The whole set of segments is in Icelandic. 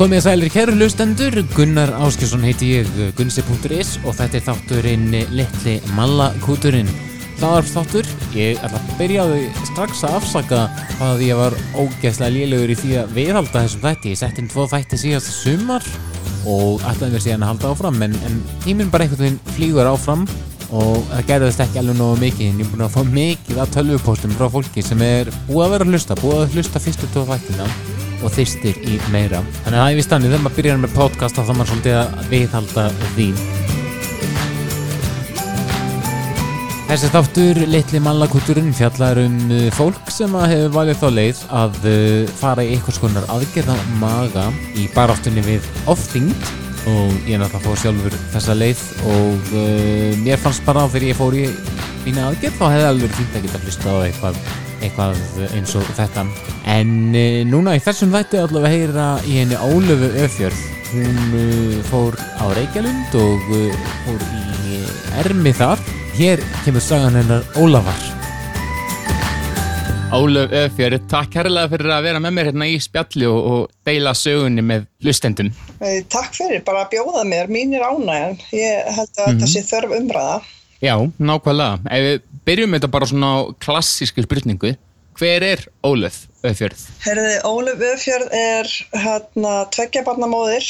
Komið að sælir kæru hlustendur, Gunnar Áskilsson heiti ég, gunsi.is og þetta er þátturinn Littli Mallakúturinn. Það var þáttur, ég ætla að byrjaði strax að afsaka að ég var ógeðslega liðlegur í því að viðhalda þessum þætti. Ég sett inn tvo þætti síðast sumar og ætlaði mér síðan að halda áfram en, en tíminn bara einhvern veginn flýgur áfram og það gerðist ekki alveg nógu mikið en ég er búin að fá mikið af tölvupóstum frá fólki sem er búið að vera að hlusta, búið að hlusta fyrstu tvo þættina og þyrstir í meira. Þannig að það er við stannið þegar maður byrjar með podcast þá þá maður svolítið að viðhalda því. Þessi þáttur litli mallakúturinn fjallar um uh, fólk sem að hefur valið þá leið að uh, fara í einhvers konar aðgerða maga í baráttunni við ofþyngd og ég náttúrulega fór sjálfur þessa leið og uh, mér fannst bara á þegar ég fór í mína aðgerð þá hefði alveg fínt að geta hlusta á eitthvað eitthvað eins og þetta. En e, núna í þessum þætti allavega heyra í henni Ólöfu Öfjörð hún e, fór á Reykjavík og e, fór í ermi þar. Hér kemur sagan hennar Ólafar. Ólöf Öfjörð, takk herrlega fyrir að vera með mér hérna í spjalli og, og deila sögunni með hlustendum. Takk fyrir, bara að bjóða mér, mín er ánægjan. Ég held að mm -hmm. þessi þörf umræða. Já, nákvæmlega. Ef við byrjum þetta bara svona á klassísku spurningu, hver er Ólöf Öfjörð? Herði, Ólöf Öfjörð er hérna tveggjabarnamóðir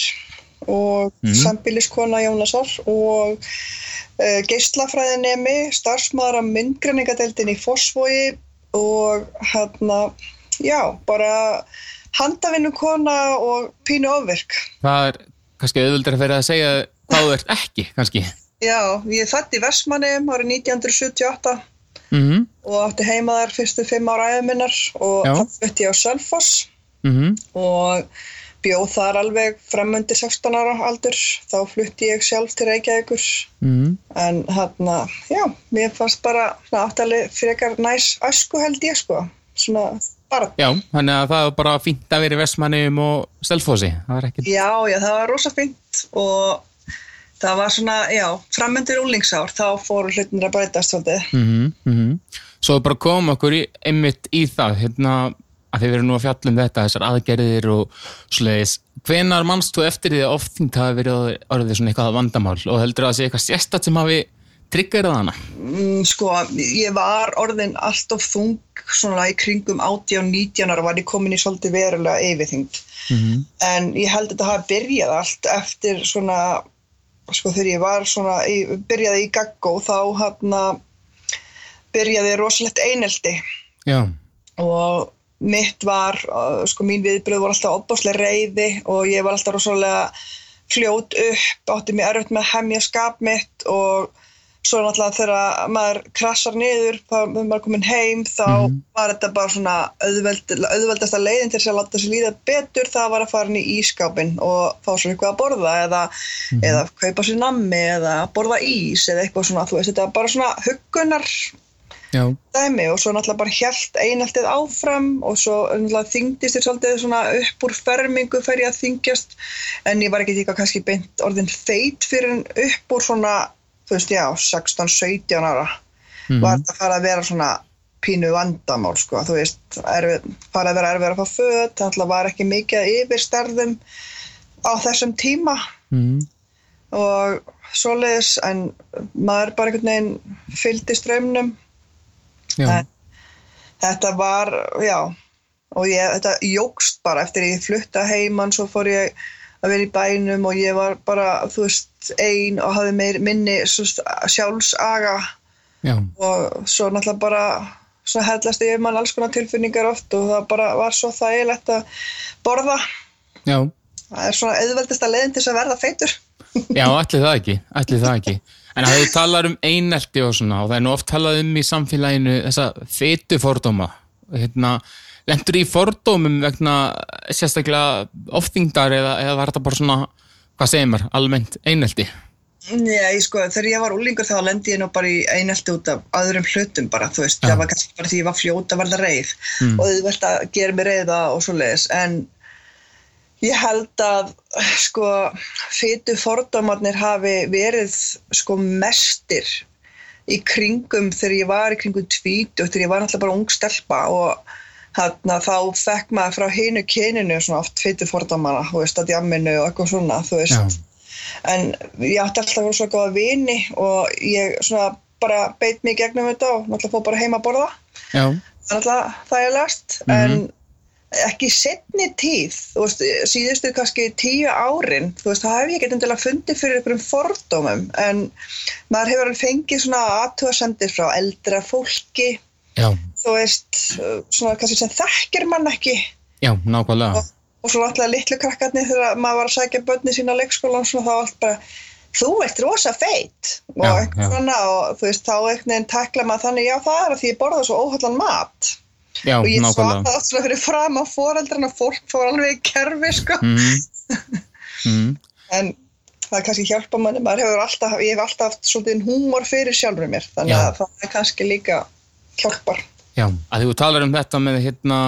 og mm. sambíliskona Jónasar og uh, geyslafræðinemi, starfsmaður af myndgræningadeildin í Fossvogi og hérna, já, bara handavinnukona og pínu ofvirk. Það er kannski auðvöldur að vera að segja hvað þú ert ekki, kannski. Já, ég fætti í Vestmannum árið 1978 mm -hmm. og átti heima þar fyrstu fimm ára æðuminnar og það fætti ég á Sölfoss mm -hmm. og bjóð þar alveg framöndi 16 ára aldur, þá flutti ég sjálf til Reykjavíkur mm -hmm. en hérna, já, mér fannst bara áttalega frekar næs ösku held ég sko, svona bara. Já, þannig að það var bara fínt að vera í Vestmannum og Sölfossi ekkit... Já, já, það var rosa fínt og það var svona, já, framöndir úlingsár, þá fóru hlutin að breytast svolítið. Mm -hmm, mm -hmm. Svo bara kom okkur í, einmitt í það, hérna, að þið verið nú að fjalla um þetta, þessar aðgerðir og sluðis. Hvenar mannst þú eftir því að oft þingt hafi verið orðið svona eitthvað vandamál og heldur það að sé eitthvað sérstat sem hafi triggerað hana? Mm, sko, ég var orðin allt of þung svona í kringum 18-19 ára var ég komin í svolítið verulega yfirþyngd. Mm -hmm. En ég held að þetta hafi byrjað allt eftir svona sko þegar ég var svona, ég byrjaði í gaggó þá hérna byrjaði rosalegt eineldi Já. og mitt var, uh, sko mín viðbröð voru alltaf opbáslega reyði og ég var alltaf rosalega fljót upp, átti mér erfitt með að hemmja skap mitt og svo náttúrulega þegar maður krassar niður þegar maður er komin heim þá mm -hmm. var þetta bara svona auðveld, auðveldasta leiðin til að láta sér líða betur það var að fara inn í ískápin og fá svo eitthvað að borða eða, mm -hmm. eða kaupa sér nammi eða borða ís eða eitthvað svona þú veist þetta var bara svona huggunar Já. dæmi og svo náttúrulega bara helt einaltið áfram og svo náttúrulega þingdist þér svolítið svona upp úr fermingu fer ég að þingjast en ég var ekki líka kannski beint orðin feit fyrir upp úr svona þú veist, já, 16-17 ára. Mm -hmm. var þetta að fara að vera svona pínu vandamál, sko, þú veist erfið, fara að vera erfið að fá född þannig að var ekki mikið yfirsterðum á þessum tíma. Mm -hmm. og svoleiðis, en maður bara einhvern veginn fylgdi ströymnum þetta var, já og ég, þetta jógst bara eftir ég flutta heimann, svo fór ég að vera í bænum og ég var bara, þú veist einn og hafði meir minni sjálfsaga. Já. og svo náttúrulega bara svona hellast yfir mann alls konar tilfinningar oft og það bara var svo þægilegt að borða. Já. það er svona auðveldista leðin til að verða feitur. Já, allir það ekki, allir það ekki. En það hefur talað um einelti og svona og það er nú oft talað um í samfélaginu þessa feitu fordóma. Hérna, lendur í fordómum vegna sérstaklega ofþingdar eða, eða var þetta bara svona hvað segir maður, almennt einelti? Ég sko, þegar ég var úlingur þá lendi ég nú bara í einelti út af öðrum hlutum bara, þú veist, ja. það var kannski bara því ég var fljóta að verða reið mm. og þið verðt að gera mig reiða og svo leiðis, en ég held að, sko, fytu fordómanir hafi verið, sko, mestir í kringum þegar ég var í kringum tvít og þegar ég var náttúrulega bara ung stelpa og Þarna þá fekk maður frá hinu kyninu svona oft fytu fordamana, þú veist, að jamminu og eitthvað svona, þú veist. Já. En ég átti alltaf verið svo góða vini og ég svona bara beit í gegnum þetta og náttúrulega fór bara heima að borða. Já, Það er náttúrulega þægilegast, en ekki setni tíð, þú veist, síðustu kannski tíu árin, þú veist, það hef ég ekkert endilega fundið fyrir einhverjum fordómum, en maður hefur alveg fengið svona aðtúasendir frá eldra fólki, já, þú veist, svona kannski sem þekkir mann ekki já, nákvæmlega. og, og svo alltaf litlu krakkarnir þegar maður var að sækja börni sína á leikskólan svona þá allt bara þú ert rosa feit og Já, eitthvað svona og þú veist þá einhvern veginn tekla maður þannig já það er að því ég borða svo óhallan mat Já, og ég svaka nákvæmlega. það svona fyrir fram á foreldrarna fólk fór alveg í kerfi sko Mhm. Mhm. en það kannski hjálpa manni alltaf, ég hef alltaf haft svolítið húmor fyrir sjálfur mér þannig Já. að það er kannski líka hjálpar Já, að þú talar um þetta með hérna,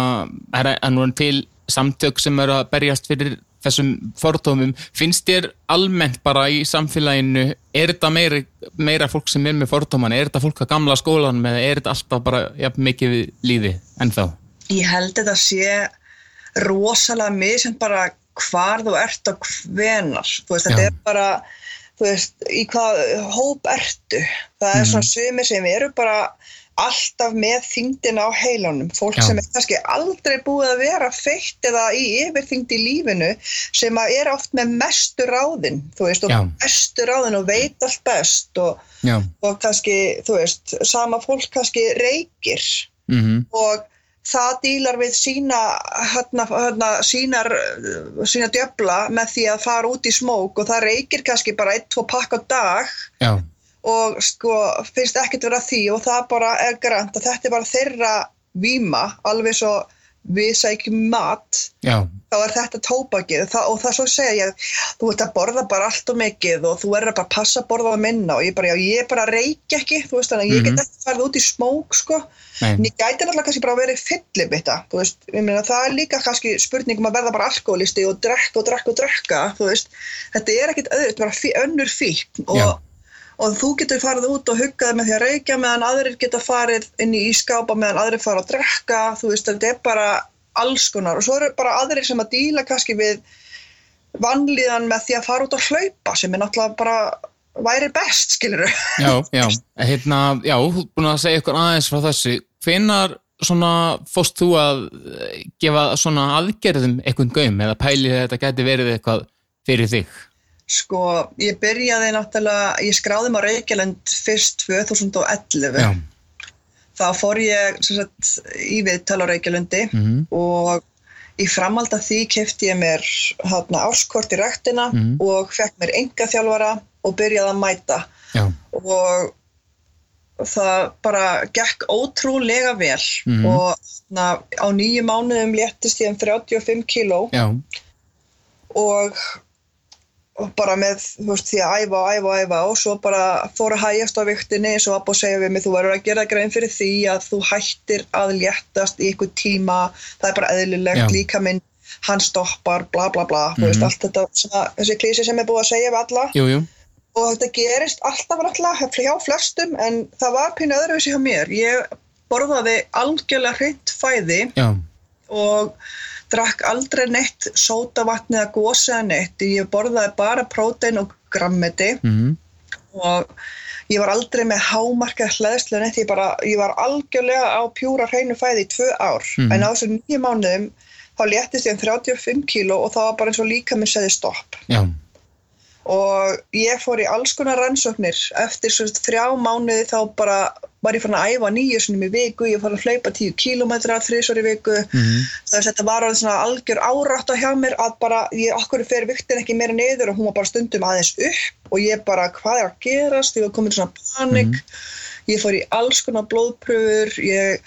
er að nú til samtök sem eru að berjast fyrir þessum fordómum, finnst þér almennt bara í samfélaginu, er þetta meira, meira fólk sem er með fordóman, er þetta fólk að gamla skólanum eða er þetta alltaf bara jafn mikið við líði ennþá? ég held þetta sé rosalega misjant bara hvar þú ert og hvenar þú veist, þetta er bara þú veist, í hvað hóp ertu? Það er svona sumir sem eru bara alltaf með þyngdina á heilanum fólk Já. sem er kannski aldrei búið að vera feitt eða í yfirþyngd í lífinu sem að er oft með mestu ráðin þú veist, og Já. mestu ráðin og veit allt best og, og kannski, þú veist, sama fólk kannski reykir. Mhm, og það dílar við sína, hérna, hérna, sínar, sína djöfla með því að fara út í smók og það reykir kannski bara ein, tvo pakk á dag. Já, og sko finnst ekkert vera að því og það bara er grænt að þetta er bara þeirra víma alveg svo við sækjum mat já, þá er þetta tóbakið. Það, og það svo segja ég, þú ert að borða bara allt og mikið og þú er bara að passa að borða að minna. Og ég bara, já, ég bara reykja ekki þú veist þannig að ég Mhm. get ekki farið út í smók sko, en ég gæti náttúrulega kannski bara verið fyllibitta, þú veist, ég meina það er líka kannski spurning um að verða bara alkoholisti og drekka og drekka og drekka, þú veist. Þetta er ekkit öðru, þetta er bara önnur fíkn Já. Og, þú getur farið út og huggaði með því að reykja meðan aðrir geta farið inn í ískápa meðan aðrir fara að drekka, þú veist, þetta er bara alls konar. Og svo eru bara aðrir sem að díla kannski við vanlíðan með því að fara út að hlaupa sem er náttúrulega bara væri best, skilur já, já, hérna, já, þú er búin að segja ykkur aðeins frá þessu, hvenar svona fórst þú að eh, gefa svona aðgerðum einhvern gaum eða pælið þetta geti verið eitthvað fyrir þig? Sko, ég byrjaði náttúrulega, ég skráði á Reykjavík fyrst 2011 Já, þá fór ég sagt, í viðtal á Reykjavílundi mhm, og í framhald af því kefti ég mér hátna, áskort í ræktina Mhm. og fekk mér enga þjálfara og byrjaði að mæta. Já, og það bara gekk ótrúlega vel Mhm. og na, á nýju mánuðum léttist ég um 35 kíló. Já, og, og bara með þú veist, því að æfa og æfa og æfa og svo bara fór að hægjast á viktinni eins og að búið að segja við mig þú verður að gera grein fyrir því að þú hættir að léttast í ykkur tíma. Það er bara eðlilegt, Já. líka minn hann stoppar, bla bla bla. Þú veist Mhm. allt þetta, svona, þessi klísi sem er búið að segja við alla. Jú, jú, og þetta gerist alltaf náttúrulega hjá flestum en það var pínu öðruvísi hjá mér. Ég borðaði algjörlega hreint fæði já, og drakk aldrei neitt sótavatni eða gósi eða neitt. Ég borðaði bara prótein og grammeti. Mhm, og ég var aldrei með hámarkað hlæðslu neitt, ég, bara, ég var algjörlega á pjúra hreinu fæði í tvö ár. Mhm. en á þessu nýju mánuðum þá léttist ég um 35 kíló og það var bara eins og líka minn segði stopp. Já, og ég fór í alls konar rannsóknir. Eftir svo þrjá mánuði þá bara var ég fann að æfa nýju sinni í viku, ég fór að hlaupa 10 kílómetra þrísvar í viku. Mhm, þess að þetta var alveg svona algjör árátt hjá mér að bara, ég okkur fer viktin ekki meira niður og hún var bara stundum aðeins upp og ég bara, hvað er að gerast? Ég var komin svona panik. Ég fór í alls konar blóðpröfur ég,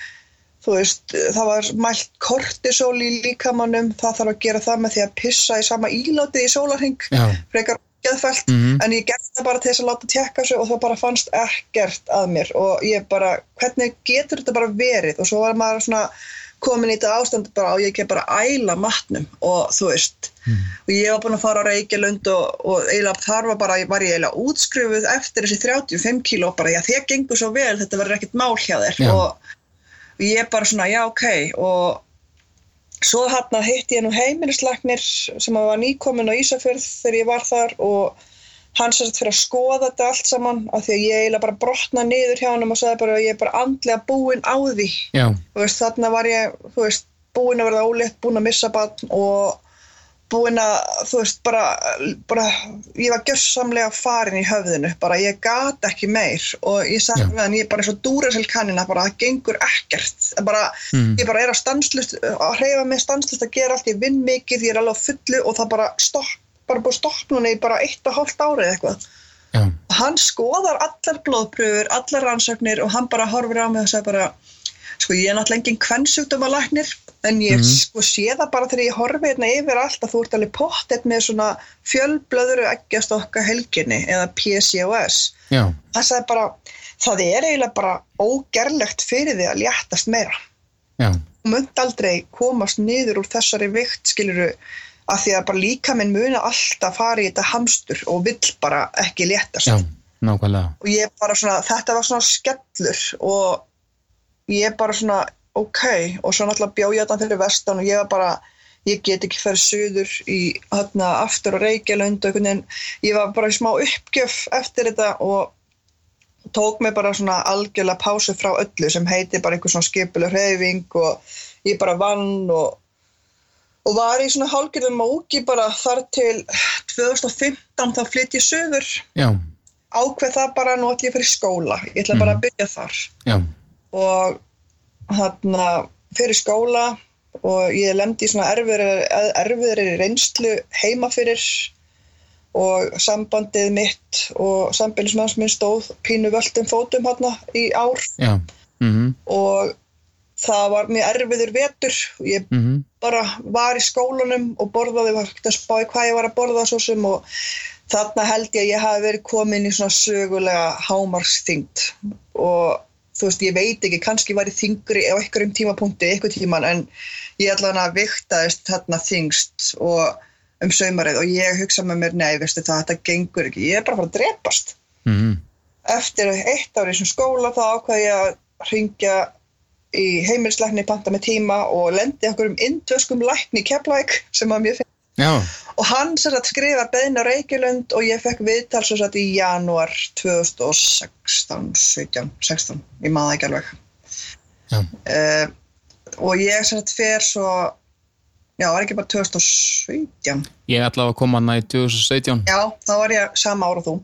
þú veist það var mælt kortisol í líkamannum það þarf að gera það með því að pissa í sama ílátið í sólarhing já, frekar geðfælt Mhm. en ég gerði það bara til þess að láta tjekka sig og það bara fannst ekkert að mér og ég bara, hvernig getur þetta bara verið og svo var maður svona komin í þetta ástand bara og ég ekki bara æla matnum og þú veist og ég var búin að fara á Reykjalund og, og eiginlega þar var bara, var ég eiginlega útskrifuð eftir þessi 35 kíló bara, já þér gengur svo vel, þetta verður ekkert mál hjá þér Já. og ég bara svona, já ok og svo hérna hitti ég nú heimilisleiknir sem var nýkomin á Ísafjörð þegar ég var þar og hann sér þetta fyrir að skoða þetta allt saman af því að ég eiginlega bara brotna niður hjá hann og sagði bara að ég er bara andlega búin á því. Veist, þarna var ég veist, búin að verða ólétt, búin að missa barn og búin að þú veist, bara, bara ég var gjössamlega farin í höfðinu bara ég gat ekki meir og ég sagði með hann, ég er bara eins og dúrasil kannina bara það gengur ekkert. Bara, Mm. ég bara er að stanslust að hreyfa mig stanslust að gera allt, ég vinn mikið ég er alveg á fullu og það bara stopp bara búið stopp núna í bara eitt og hálft árið eitthvað. Já, hann skoðar allar blóðpröfur, allar rannsóknir og hann bara horfir á mig og segir bara sko ég er náttúrulega engin kvennsjúkdómalæknir en ég Mhm. sko sé það bara þegar ég horfi hérna yfir allt að þú ert alveg pottet með svona fjölblöðuru eggjastokka helginni eða PCOS hann sagði bara það er eiginlega bara ógerlegt fyrir því að léttast meira. Já, þú munt aldrei komast niður úr þessari vikt skiluru að því að bara líka minn muna alltaf fara í þetta hamstur og vill bara ekki léttast. Já, og ég bara svona, þetta var svona skellur og ég bara svona, ok, og svo náttúrulega bjó ég þetta fyrir vestan og ég var bara, ég get ekki ferð suður í, hérna, aftur og veginn, ég var bara í smá uppgjöf eftir þetta og tók mig bara svona algjörlega pásu frá öllu sem heiti bara einhver svona skipuleg hreyfing og ég bara vann og og var í svona hálgjörðum móki bara þar til 2015 þá flytt ég söður Já, ákveð það bara nú ætlum ég að fyrir skóla. Ég ætla bara að byrja þar. Já, og hérna fyrir skóla og ég lemdi í svona erfiðri, reynslu heima fyrir og sambandið mitt og sambilismanns minn stóð pínu völdum fótum hérna í ár. Já, mhm, og það var mjög erfiður vetur. Ég mhm, bara var í skólanum og borðaði, var ekkert að spá í hvað ég var að borða svo sem og þarna held ég að ég hafi verið komin í svona sögulega hámarsþyngd og þú veist, ég veit ekki, kannski var ég þingri á einhverjum tímapunkti, einhver tíman en ég allan að viktaðist þarna þingst og um saumarið og ég hugsa með mér, nei, veistu það, þetta gengur ekki, ég er bara að fara að drepast. Mhm, eftir eitt ári í þessum skóla þá ákvað ég að ringja í heimilislækni, panta með tíma og lendi okkur um indvöskum lækni Keflæk sem að mér finnst já, og hann sem sagt skrifa beðin á Reykjulund og ég fekk viðtal sem sagt í janúar 2016 17, 16, ég maður ekki alveg Já. uh, og ég sem sagt fer svo já, var ekki bara 2017 ég ætla að koma hana í 2017. Já, þá var ég sama ára og þú.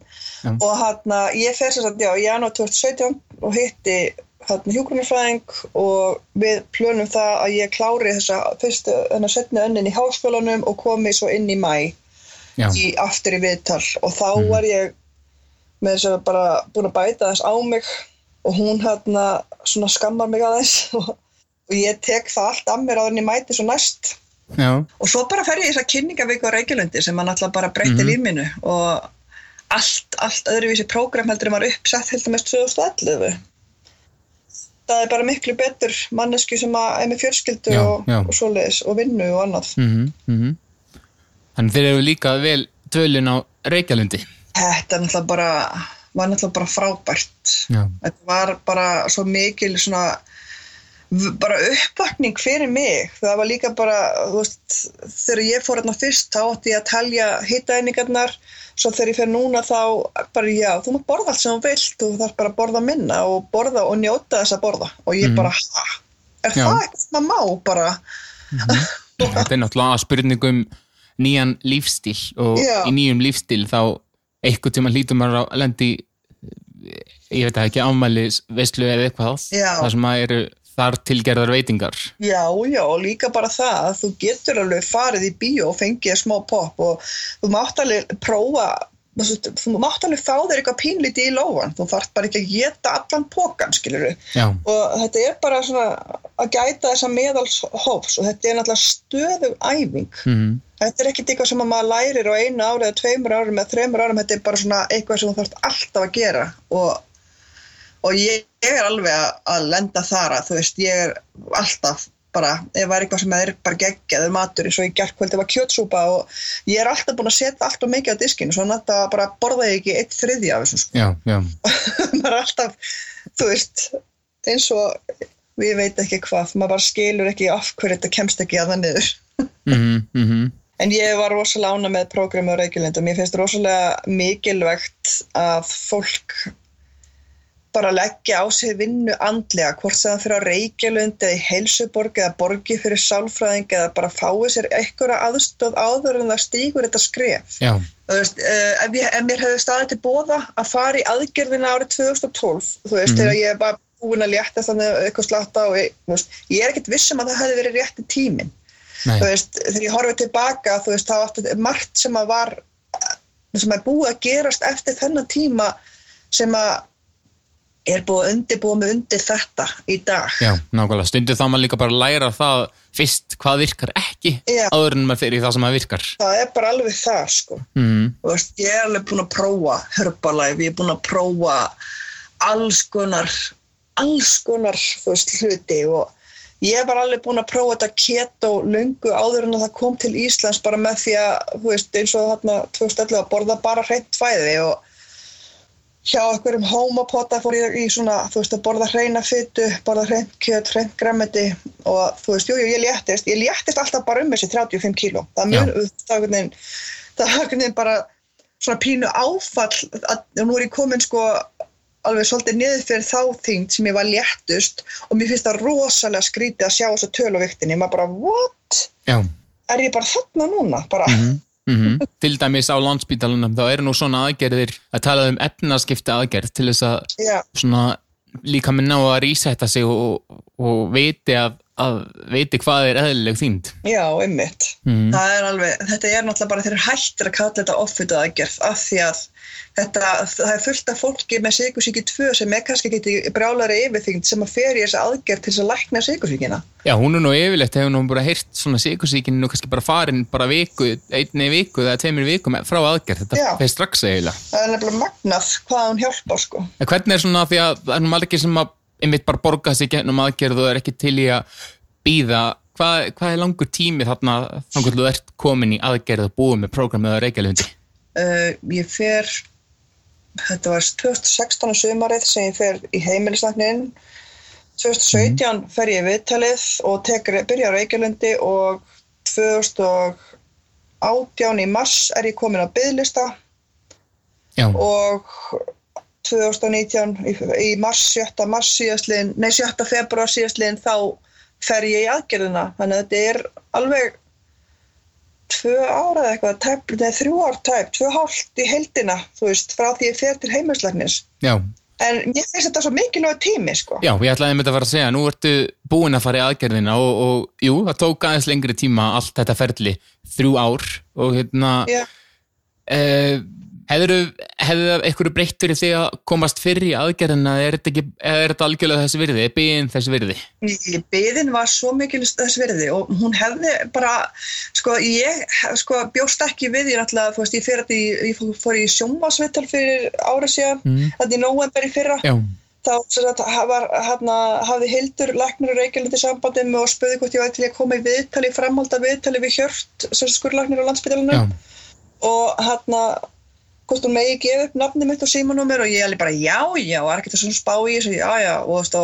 Já. Og hann, ég fer sér að, já, í janúar 2017 og hitti hann hjúgrunarfræðing og við plönum það að ég klári þessa fyrstu, þennar setni önnin í háskólanum og komi svo inn í mæ í, aftur í viðtal. Og þá Mhm. var ég með þess að bara búin að bæta þess á mig og hún hann svona skammar mig aðeins. Og, og ég tek það allt af mér á þenni mæti svo næst. Já, og svo bara fer ég í þess að kynningavíku á Reykjalundi sem hann alltaf bara breytti Mhm. lífminu og allt, allt öðruvísi prógram heldur var uppsett heldur mest 2011 það er bara miklu betur mannesku sem er með fjölskyldu Já, og, já. og svoleiðis og vinnu og annað mhm, mhm. Þannig þeir eru líka vel dvölin á Reykjalundi. þetta er náttúrulega bara var náttúrulega bara frábært Já, þetta var bara svo mikil svona bara uppvakning fyrir mig. Það var líka bara veist, þegar ég fór hérna fyrst þá átti ég að talja hitaeiningarnar svo þegar ég fer núna þá bara já, þú mátt borða allt sem þú vilt. Þú þarf bara að borða minna og borða og njóta þess að borða. Og ég Mhm. bara, ha, er Já. það eitthvað sem að má bara? Þetta er náttúrulega spurningum nýjan lífstíl og Já. í nýjum lífstíl þá einhvern tíma hlýtur maður að lendi ég veit það ekki ámæli veislu eða eitthvað það sem að eru þar tilgerðar veitingar. Já, já, og líka bara það að þú getur alveg farið í bíó og fengið smá pop og þú mátt alveg prófa, þú mátt alveg fá þér eitthvað pínlítið í lófan, þú þarf bara ekki að geta allan. Já, Og þetta er bara svona að gæta þessa meðalshófs og þetta er náttúrulega stöðug æfing. mhm, Þetta er ekkit eitthvað sem að maður lærir á einu ári eða tveimur árum eða þreimur árum, þetta er bara svona eitthvað sem þú þarf alltaf að gera og, og ég, ég er alveg að, að lenda þar að þú veist, ég er alltaf bara, ef það er eitthvað sem er bara geggjaður matur eins og í gerðkvöldi var kjötsúpa og ég er alltaf búin að setja alltaf mikið á diskinu, svo náttúrulega bara borða ég ekki eitt þriðja af þessu sko. já, já maður er alltaf, þú veist eins og ég veit ekki hvað, maður bara skilur ekki af hverju þetta kemst ekki að það niður. mm -hmm. En ég var rosalega ána með prógrami á Reykjavík og mér finnst rosalega mikilvægt að fólk bara leggja á sig vinnu andlega, hvort sem það fyrir á Reykjavík eða í heilsuborg eða borgi fyrir sálfræðing eða bara fái sér einhverja aðstóð áður en það stígur þetta skref. Já, Þú veist, uh, ef, ég, ef mér hefði staðið til bóða að fara í aðgerðina árið 2012, þú veist, þegar ég er bara búin að létta þannig eitthvað slatta og ég, veist, ég er ekkert vissum að það hefði verið rétti tíminn. nei, Þú veist, þegar ég horfið tilbaka, þú veist, þá áttu margt sem að var, sem er búið að gerast eftir þennan tíma sem að er búið að undirbúa mig undir þetta í dag. já, nákvæmlega. Stundu þá maður líka bara læra það fyrst hvað virkar ekki Já. áður en maður fyrir það sem maður virkar. Það er bara alveg það, sko. Mm. Veist, ég er alveg búin að prófa Herbalife, ég er búin að prófa alls konar alls konar þú veist, hluti og ég var alveg búin að prófa þetta keto lungu áður en að það kom til Íslands bara með því að, þú veist, eins og þarna 2011 að borða bara hreint fæði og hjá einhverjum homopota fór ég í svona, þú veist, að borða hreina fytu, borða hreint kjöt, hreint grammeti og þú veist, jú, jú, ég léttist, ég léttist alltaf bara um þessi 35 kíló. Það mun, það var einhvern veginn, bara svona pínu áfall að, nú er ég komin sko alveg svolítið niður fyrir þá þyngd sem ég var léttust og mér finnst það rosalega skrítið að sjá þessa töluviktinni, maður bara, what? Já. Er ég bara þarna núna? Bara, Mm Til dæmis á landspítalunum þá eru nú svona aðgerðir að tala um efnaskipta aðgerð til þess að já, svona líka með ná að rísetta sig og, og viti að, að viti hvað er eðlileg þyngd. já, einmitt. Það er alveg, þetta er náttúrulega bara þeir eru hættir að kalla þetta offita aðgerð af því að þetta, það er fullt af fólki með sigursíki 2 sem er kannski ekki brjálari yfirþyngd sem að fer í þessa aðgerð til þess að lækna sigursíkina. Já, hún er nú yfirleitt, hefur nú bara heyrt svona sikursíkinu kannski bara farin bara viku, einni viku eða tveimur vikum frá aðgerð, þetta fer strax eiginlega. Það er nefnilega magnað hvað hún hjálpar sko. En hvernig er svona því að að einmitt bara borga sig gennum aðgerð og er ekki til í að býða, hvað, hvað er langur tími þarna þannig að þú ert komin í aðgerð og búið með prógramið á Reykjavík? Uh, ég fer, þetta var 2016 sumarið sem ég fer í heimilisnaknin. 2017 fer ég viðtalið og tekur, byrja á Reykjalundi og 2018 í mars er ég komin á byðlista Já, og 2019 í, í mars, 7. mars síðastliðin, nei 7. februar síðastliðin þá fer ég í aðgerðina þannig að þetta er alveg tvö ára eða eitthvað tæp, nei þrjú ár tæp, tvö hálft í heldina þú veist, frá því ég fer til heimilislegnis já, en mér finnst þetta svo mikilvæg tími sko já, ég ætlaði einmitt að fara að segja, nú ertu búin að fara í aðgerðina og, og jú, það tók aðeins lengri tíma allt þetta ferli, þrjú ár og hérna, Já. eh, hefur hefur einhverju breytt fyrir því að komast fyrir í aðgerðina, er þetta, ekki, er þetta algjörlega þessi virði, er byggjinn þessi virði? Byðin var svo mikil þess virði og hún hefði bara, sko, ég sko, bjóst ekki við, ég náttúrulega, þú veist, ég, fyrir, ég, ég fór í sjónvasvittal fyrir ára síðan, Mm. þetta í november í fyrra, Já, þá sagt, var, hana, hafði Hildur læknir og Reykjavík sambandi með og spöði hvort ég væri til að koma í viðtali, framhalda viðtali við Hjört, sem skurlæknir á landsbytalinu já, og hérna hvort hún megi gefa upp nafni mitt og símanúmer og ég alveg bara já, já, svona spá í þessu, já, já, og, þú veist,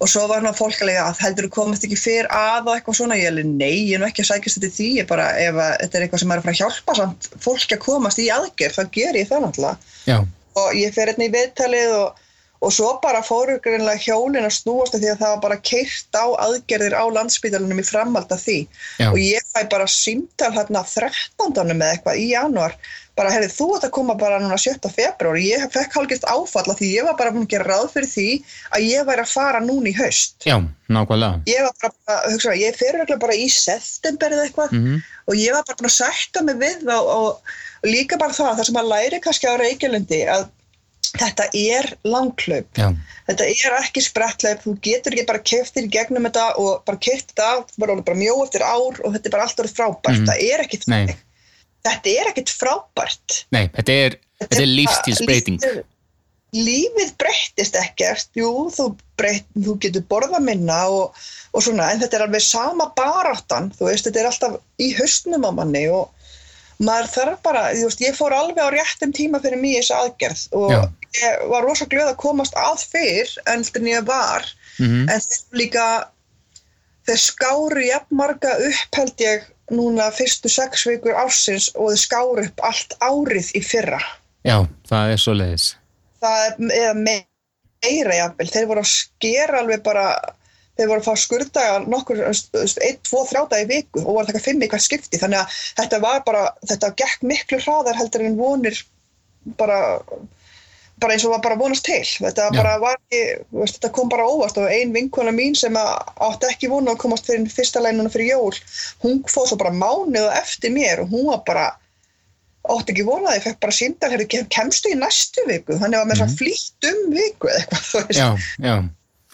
og, svo var hann fólk alveg að heldur þú komast ekki fyrr að og eitthvað svona, ég alveg nei, ég er nú ekki að sækast þetta því, ég bara, ef að, þetta er eitthvað sem er að fara að hjálpa samt fólki að komast í aðgerð, þá ger ég það náttúrulega og ég fer hérna í viðtalið og, og svo bara fóru greinlega hjólin að snúast því að það var bara keirt á aðgerðir á landsbytalunum í framhald af því Já. og ég fæ bara símtal hérna 13. með eitthvað í januar bara, herri, þú ert að koma bara núna 7. februar og ég fekk hálfgist áfalla því ég var bara búin að gera ráð fyrir því að ég væri að fara núna í haust já, nákvæmlega. ég var bara, hugsa, ég fer örugglega bara í september eða eitthvað Mm og ég var bara búin að sætta mig við og, og, og líka bara það, það sem að læri kannski á Reykjalundi að þetta er langklaup, Já, þetta er ekki sprettleip, þú getur ekki bara keftir gegnum þetta og bara keft þetta bara, bara mjó eftir ár og þetta er bara allt orðið frábært, Mhm. það er ekkit Nei. þannig. Þetta er ekkit frábært. nei, þetta er, þetta er lífstílsbreyting. Lífið- Lífið breyttist ekkert, jú, þú, breytt, þú getur borða minna og, og svona, en þetta er alveg sama baráttan, þú veist, þetta er alltaf í haustnum á manni og maður þarf bara, þú veist, ég fór alveg á réttum tíma fyrir mig í þessu aðgerð og Já. ég var rosa glöð að komast að fyrr en þegar ég var Mhm. en þeir líka þeir skáru jafn marga upp held ég núna fyrstu sex vikur ársins og þeir skáru upp allt árið í fyrra. Já, það er svo leiðis. það er eða me- meira jafnvel, þeir voru að skera alveg bara, þeir voru að fá skurdaga nokkur, einn, tvo, þrjá dag í viku og voru að taka fimm í hvert skipti. Þannig að þetta var bara, þetta gekk miklu hraðar heldur en vonir bara bara eins og var bara að vonast til þetta bara var ekki, veist, þetta kom bara óvast og ein vinkona mín sem að átti ekki vona að komast fyrir fyrsta lænuna fyrir jól hún fóð svo bara mánuð á eftir mér og hún var bara átti ekki vonað, ég fekk bara síndal hérna, kem- kemstu í næstu viku, þannig var mér mm. -hmm. flýtt um viku eða eitthvað, þú veist Já, já,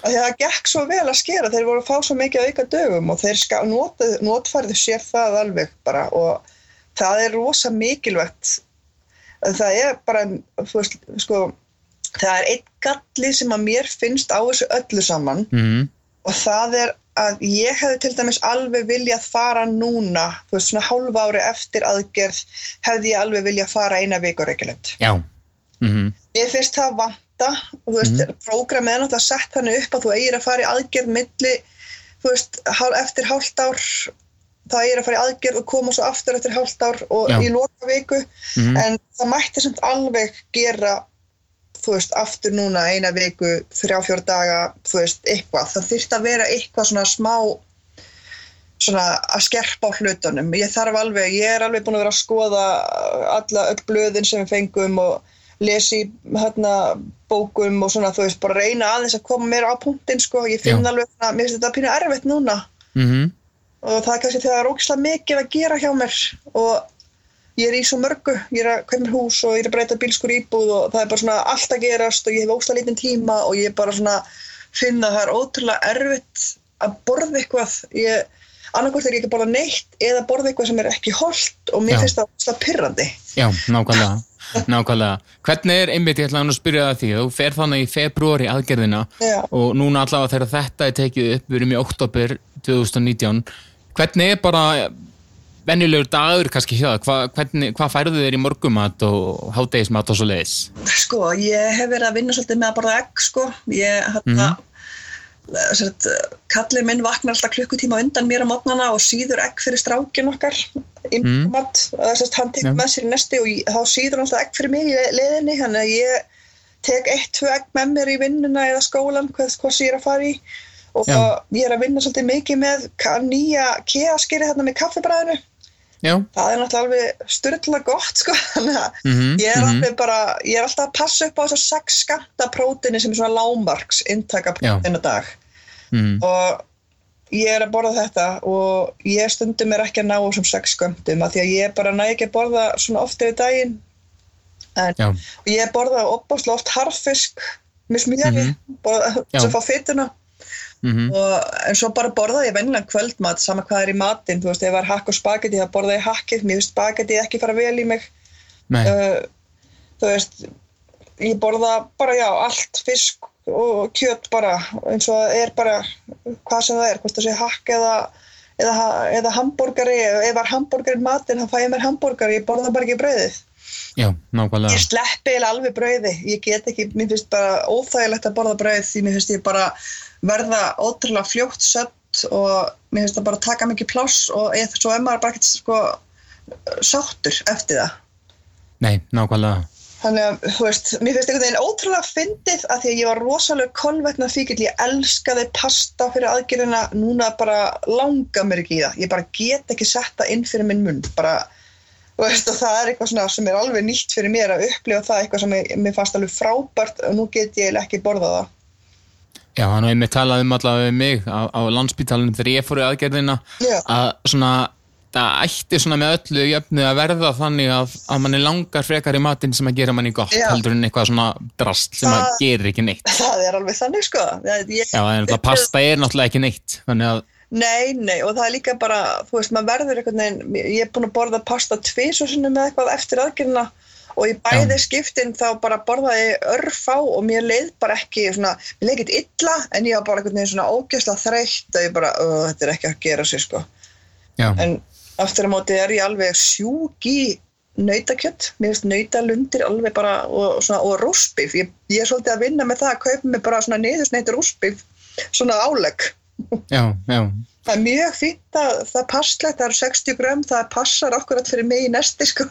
að það gekk svo vel að skera, þeir voru að fá svo mikið auka dögum og þeir notfærðu sér það alveg bara og það er rosa mikilvægt það er bara veist, sko það er einn galli sem að mér finnst á þessu öllu saman mhm, og það er að ég hefði til dæmis alveg viljað fara núna, þú veist, svona hálfa ári eftir aðgerð hefði ég alveg viljað fara eina viku reykjulegt. já, mhm, Ég finnst það vanta og þú veist, mm. prógramið er náttúrulega sett þannig upp að þú eigir að fara í aðgerð milli, þú veist, eftir hálft ár þá eigir að fara í aðgerð og koma svo aftur eftir hálft ár og Já. í loka viku mhm, en það mætti samt alveg gera þú veist, aftur núna eina viku, þrjá, fjór daga þú veist, eitthvað, það þyrfti að vera eitthvað svona smá svona að skerpa á hlutunum. Ég þarf alveg, ég er alveg búin að vera að skoða alla öll blöðin sem við fengum og lesi hérna bókum og svona, þú veist, bara reyna aðeins að koma mér á punktinn, sko, ég finn Já. alveg mér finnst þetta pínu erfitt núna. Mhm, og það er kannski þegar það er ógislega mikið að gera hjá mér og ég er í svo mörgu, ég er að kaupa mér hús og ég er að breyta bílskur íbúð og það er bara svona allt að gerast og ég hef ógislega lítinn tíma og ég er bara svona finna að það er ótrúlega erfitt að borða eitthvað ég, annarkvort er ég ekki að borða neitt eða borða eitthvað sem er ekki holdt og mér Já. finnst það ógislega pyrrandi já, nákvæmlega, nákvæmlega. Hvernig er einmitt, ég ætla að spyrja það því, þú fer þannig í februari aðgerðina Já. og núna allavega þegar þetta er tekið upp, við erum í oktober 2019, hvernig er bara venjulegur dagur kannski hjá það, Hva, hvað færðu þér í morgumat og hádegismat og svo leiðis? Sko, ég hef verið að vinna svolítið með að borða egg, sko. Ég, hérna, mm. kallið minn vaknar alltaf klukkutíma undan mér á mótnana og síður egg fyrir strákin okkar í Mm. Þess að hann tekur Já. með sér í nesti og ég, þá síður alltaf egg fyrir mig í le- leiðinni, þannig að ég tek eitt, tvö egg með mér í vinnuna eða skólan, hvað, hvað er að fara í. Og Já. ég er að vinna svolítið mikið með nýja keaskeri þarna með kaffibræðinu. Já, Það er náttúrulega alveg styrla gott, sko. Þannig að mhm, Ég er, mhm, alveg bara, ég er alltaf að passa upp á þessar sex skamta prótini sem er svona lámarks inntaka Já. prótin á dag mhm, og ég er að borða þetta og ég stundum er ekki að ná þessum sex skamtum af því að ég bara næ ekki að borða svona oft yfir daginn en já, ég borða opbáslega oft harfisk með mm Já. sem fá fytuna mhm, og, en svo bara borða ég vennilega kvöldmat sama hvað er í matinn, þú veist, ef það er hakk og spagetti þá borða ég hakkið, mér finnst spagetti ekki fara vel í mig. Uh, þú veist ég borða bara já, allt fisk og kjöt bara eins og það er bara hvað sem það er, hvort það sé hakk eða eða, eða hambúrgari, ef það er hambúrgari matinn, þá fæ ég mér hambúrgari ég borða bara ekki brauðið, já, nákvæmlega, ég sleppi alveg brauði. Ég get ekki, mér finnst bara óþægilegt að borða brauð því mér finnst ég bara verða ótrúlega fljótt sött og mér finnst það bara taka mikið pláss og ég, svo er maður bara ekkert sko sáttur eftir það. Nei, nákvæmlega, Þannig að, þú veist, mér finnst einhvern veginn ótrúlega fyndið að því að ég var rosalega kolvetna fíkil, ég elskaði pasta fyrir aðgerðina, núna bara langa mér ekki í það, ég bara get ekki sett það inn fyrir minn munn, bara, þú veist, og það er eitthvað svona sem er alveg nýtt fyrir mér að upplifa það, eitthvað sem ég, mér fannst alveg frábært og nú get ég ekki borðað það. já, hann hefði mig talað um allavega við mig á, á landspítalunum þegar ég fór í aðgerðina, Já. að svona, það ætti svona með öllu jöfnu að verða þannig að, að manni langar frekar í matinn sem að gera manni gott Já. heldur en eitthvað svona drast sem að gerir ekki neitt Það er alveg þannig, sko. Ég, já, en það pasta er náttúrulega ekki neitt þannig að, Nei, nei, og það er líka bara, þú veist, maður verður einhvern veginn, ég er búin að borða pasta tvís og sinni með eitthvað eftir aðgerðina og í bæði skiptin þá bara borðaði örfá og mér leið bara ekki svona, mér leið ekki illa en ég var bara veginn svona ógeðslega þreytt og ég bara, uh, þetta er ekki að gera sér sko. Já, en aftur á móti er ég alveg sjúk í nautakjött, mér finnst nautalundir alveg bara og, svona, og rúspif, ég, ég er svolítið að vinna með það að kaupa mig bara svona niðursneitur rúspif, svona álegg. Já, já. Það er mjög fínt að það passlegt, það er 60 grömm, það passar akkurat fyrir mig í nesti sko.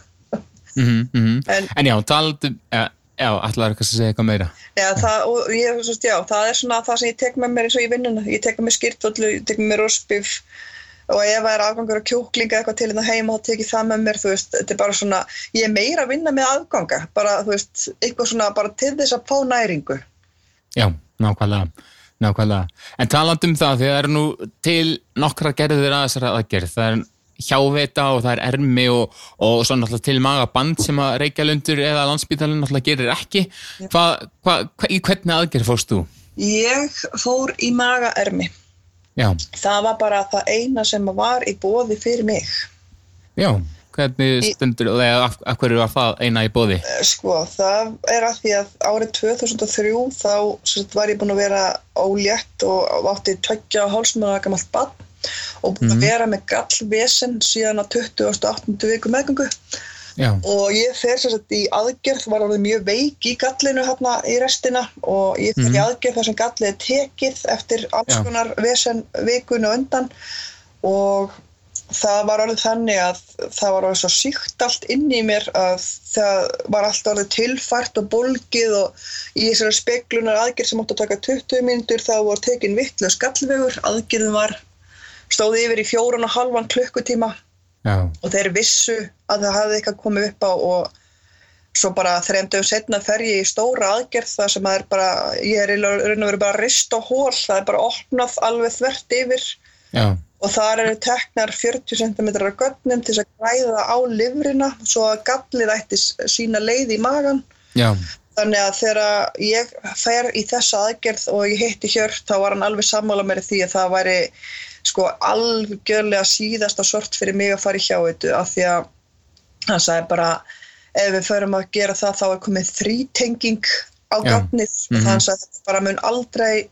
Mm -hmm, mm -hmm. En- En já, taldu, já, já ætlaður eitthvað að segja eitthvað meira. Já, það, og ég, svo, já, það er svona það sem ég tek með mér eins og í vinnuna. Ég tek með mér skýrtollu, ég tek með mér rúspif og ef það er afgangur á kjúklinga eitthvað til þetta heima þá tek ég það með mér, þú veist, þetta er bara svona, ég er meira að vinna með afganga, bara, þú veist, eitthvað svona bara til þess að fá næringu. Já, nákvæmlega, nákvæmlega. En talandi um það, því það eru nú til nokkra gerðir að þessara aðgerð. Það er hjáveita og það er ermi og, og svo náttúrulega til magaband sem að Reykjalundur eða landsbítalinn náttúrulega gerir ekki. Hva, hva, hva, í hvernig aðgerð fórst þú? Ég fór í magaermi. Já, Það var bara það eina sem var í bóði fyrir mig. já, hvernig stundur, eða af, af hverju var það eina í bóði? Eh, Sko, það er að því að árið 2003 þá sagt, var ég búin að vera ólétt og átti tveggja og hálsmáða gamalt bann og búin að vera með gallvesen síðan á 28. viku meðgöngu Já, og ég fer sem sagt í aðgerð, var alveg mjög veik í gallinu hérna í restina og ég fer í aðgerð þar sem gallið er tekið eftir alls konar vesen vikunu á undan og það var alveg þannig að það var alveg svo síkt allt inn í mér að það var allt alveg tilfært og bólgið og í þessari speklunar aðgerð sem átti að taka 20 mínútur þá var tekin vittlega skallvegur, aðgerðin var stóði yfir í fjórun og halvan klukkutíma já, og þeir vissu að það hafði eitthvað komið upp á og svo bara þreymdum setna fer ég í stóra aðgerð það sem að er bara, ég er í raun og veru bara rist og hól, það er bara opnað alveg þvert yfir. Já, og þar eru teknar 40 cm af gögnum til að græða á livrina svo að gallið ætti sína leið í magan já, Þannig að þegar ég fer í þessa aðgerð og ég hitti Hjört þá var hann alveg sammála mér því að það væri sko algjörlega síðasta sort fyrir mig að fara í hjáitu af því að hann sagði bara ef við förum að gera það þá er komið þrítenging á Já. gagnið Mhm. og þannig að þetta bara mun aldrei